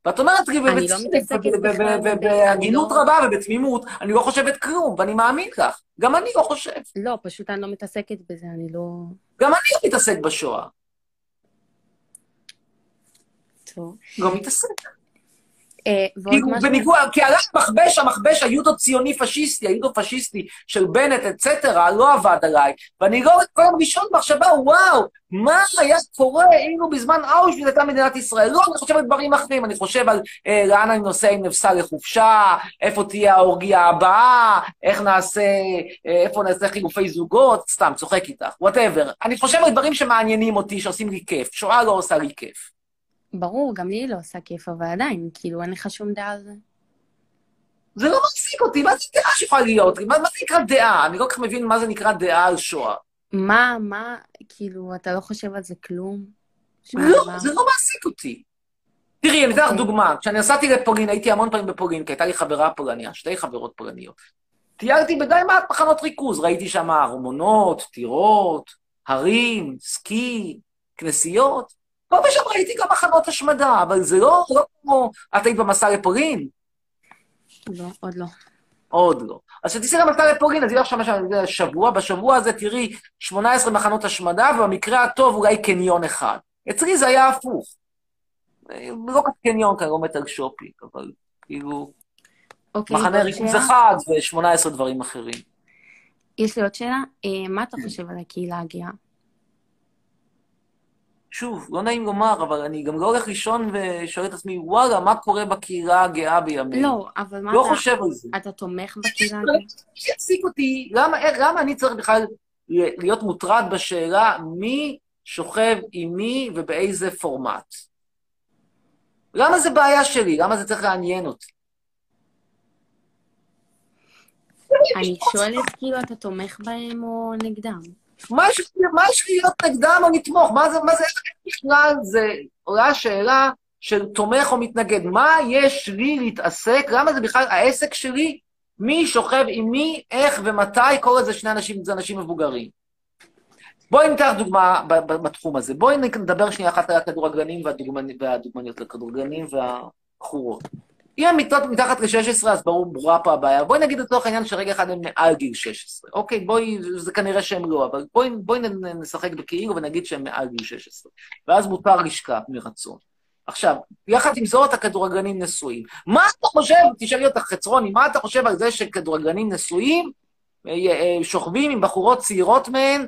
ואת אומרת לי, אני לא בהגינות רבה ובתמימות, אני לא חושבת כלום, ואני מאמין לך. גם אני לא חושב. לא, פשוט אני לא מתעסקת בזה, אני לא... גם אני לא מתעסק בשואה. טוב. לא מתעסק. אה, כאילו. בניגוד, כי עליו מכבש, המכבש היודו-ציוני פשיסטי, היודו-פשיסטי של בנט, etcetera, לא עבד עליי. ואני לא כל ראשון במחשבה, וואו, מה היה קורה אילו בזמן אושוויץ הייתה מדינת ישראל? לא, אני חושב על דברים אחרים, אני חושב על אה, לאן אני נוסע עם נפסה לחופשה, איפה תהיה האורגיה הבאה, איך נעשה, אה, איפה נעשה חילופי זוגות, סתם, צוחק איתך, whatever. אני חושב על דברים שמעניינים אותי, שעושים לי כיף. שואה לא עושה לי כיף. ברור, גם לי לא עושה כיף, אבל עדיין, כאילו, אין לך שום דעה על זה. זה לא מעסיק אותי, מה זה דעה שיכולה להיות? מה, מה זה נקרא דעה? אני לא כל כך מבין מה זה נקרא דעה על שואה. מה, מה, כאילו, אתה לא חושב על זה כלום? לא, דבר? זה לא מעסיק אותי. תראי, אני אתן לך דוגמה. כשאני נסעתי לפולין, הייתי המון פעמים בפולין, כי הייתה לי חברה פולניה, שתי חברות פולניות. טיילתי בדי מעט מחנות ריכוז, ראיתי שם ארמונות, טירות, הרים, סקי, כנסיות. פה ושם ראיתי גם מחנות השמדה, אבל זה לא, לא כמו... את היית במסע לפולין? לא, עוד לא. עוד לא. אז כשתיסעי למסע לפולין, אז יהיה שם שם שבוע, בשבוע הזה תראי 18 מחנות השמדה, ובמקרה הטוב אולי קניון אחד. אצלי זה היה הפוך. אה, לא כך קניון קילומטר שופינג, אבל כאילו, אוקיי, מחנה ריכוז שאלה? אחד ו-18 דברים אחרים. יש לי עוד שאלה. אה, מה אתה חושב על הקהילה הגאה? שוב, לא נעים לומר, אבל אני גם לא הולך לישון ושואל את עצמי, וואלה, מה קורה בקהילה הגאה בימינו? לא, אבל מה לא אתה... חושב על זה. אתה תומך בקהילה הגאה? שיפסיק אותי, למה, איך- למה אני צריך בכלל להיות מוטרד בשאלה מי שוכב עם מי ובאיזה פורמט? למה זה בעיה שלי? למה זה צריך לעניין אותי? אני שואלת, כאילו, אתה תומך בהם או נגדם? מה להיות נגדם או לתמוך? מה זה, מה זה, איך בכלל זה עולה השאלה של תומך או מתנגד? מה יש לי להתעסק? למה זה בכלל העסק שלי? מי שוכב עם מי, איך ומתי, כל זה שני אנשים, זה אנשים מבוגרים. בואי לך דוגמה בתחום הזה. בואי נדבר שנייה אחת על הכדורגלנים והדוגמנ- והדוגמניות לכדורגלנים והבחורות. אם הן מתחת, מתחת ל-16, אז ברור, ברורה פה הבעיה. בואי נגיד לצורך העניין שרגע אחד הם מעל גיל 16. אוקיי, בואי, זה כנראה שהם לא, אבל בואי, בואי נשחק בכאילו ונגיד שהם מעל גיל 16. ואז מותר לשכב מרצון. עכשיו, יחד עם זאת, הכדורגלנים נשואים. מה אתה חושב, תשאלי אותך חצרוני, מה אתה חושב על זה שכדורגלנים נשואים אה, אה, שוכבים עם בחורות צעירות מהן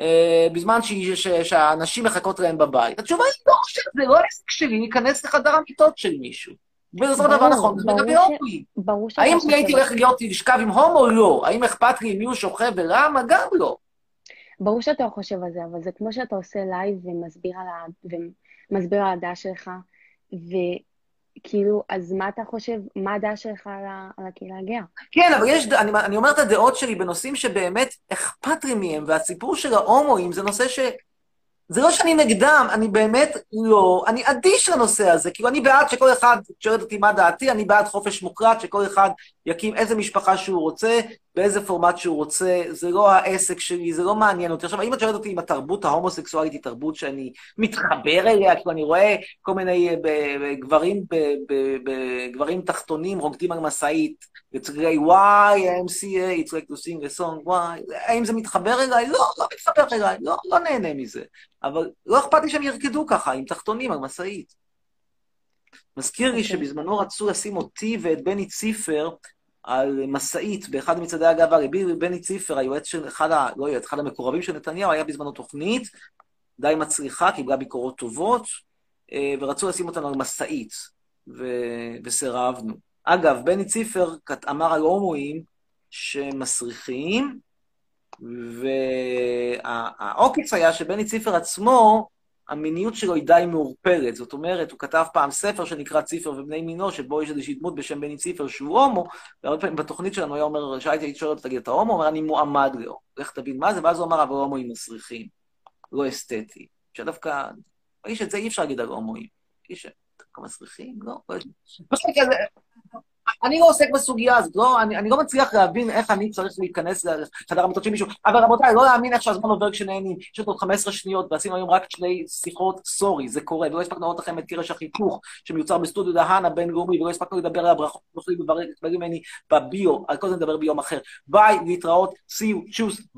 אה, בזמן ש- ש- שהנשים מחכות להם בבית? התשובה היא לא חושב, זה לא עסק שלי להיכנס לחדר המיטות של מישהו. וזה דבר נכון, ברור לגבי ש- הומואים. ברור שאתה האם הייתי הולך להיות לשכב עם הומו? לא. האם אכפת לי מי הוא שוכב ולמה? גם לא. ברור שאתה לא חושב על זה, אבל זה כמו שאתה עושה live ומסביר על, ה... ומסביר על הדעה שלך, וכאילו, אז מה אתה חושב, מה הדעה שלך על, ה... על הקהילה הגאה? כן, אבל יש, אני, אני אומר את הדעות שלי בנושאים שבאמת אכפת לי מהם, והסיפור של ההומואים זה נושא ש... זה לא שאני נגדם, אני באמת לא, אני אדיש לנושא הזה. כאילו, אני בעד שכל אחד, שואלת אותי מה דעתי, אני בעד חופש מוחלט, שכל אחד יקים איזה משפחה שהוא רוצה, באיזה פורמט שהוא רוצה, זה לא העסק שלי, זה לא מעניין אותי. עכשיו, אם את שואלת אותי אם התרבות ההומוסקסואלית היא תרבות שאני מתחבר אליה, כאילו, אני רואה כל מיני אה, גברים, גברים תחתונים רוקדים על משאית, וצריכי וואי, MCA, it's like to sing a song, וואי, האם זה מתחבר אליי? לא, לא מתחבר אליי, לא, לא נהנה מזה. אבל לא אכפת לי שהם ירקדו ככה, עם תחתונים על משאית. מזכיר לי שבזמנו רצו לשים אותי ואת בני ציפר על משאית באחד מצעדי הגאווה. רבי בני ציפר, היועץ של אחד, ה, לא יועץ, אחד המקורבים של נתניהו, היה בזמנו תוכנית די מצליחה, קיבלה ביקורות טובות, אה, ורצו לשים אותנו על משאית, ו- וסירבנו. אגב, בני ציפר אמר על הומואים שמסריחים, והעוקץ היה שבני ציפר עצמו המיניות שלו היא די מעורפלת. זאת אומרת, הוא כתב פעם ספר שנקרא ציפר ובני מינו, שבו יש איזושהי דמות בשם בני ציפר שהוא הומו, והרבה פעמים בתוכנית שלנו היה אומר, שהייתי הייתי שואל אותו, תגיד, אתה הומו? הוא אומר, אני מועמד לו. לך תבין מה זה, ואז הוא אמר, אבל הומואים מסריחים, לא אסתטי. שדווקא, האיש את זה אי אפשר להגיד על הומואים. איש דווקא מסריחים, לא? אני לא עוסק בסוגיה הזאת, לא, אני, אני לא מצליח להבין איך אני צריך להיכנס לחדר המיטות של מישהו, אבל רבותיי, לא להאמין איך שהזמן עובר כשנהנים. יש עוד 15 שניות, ועשינו היום רק שני שיחות, סורי, זה קורה, ולא הספקנו לראות לכם את קרש החיתוך שמיוצר בסטודיו דהן הבינלאומי, ולא הספקנו לדבר על הברכות, יכולים לברך ממני בביו, על כל זה נדבר ביום אחר. ביי, להתראות, see you, choose.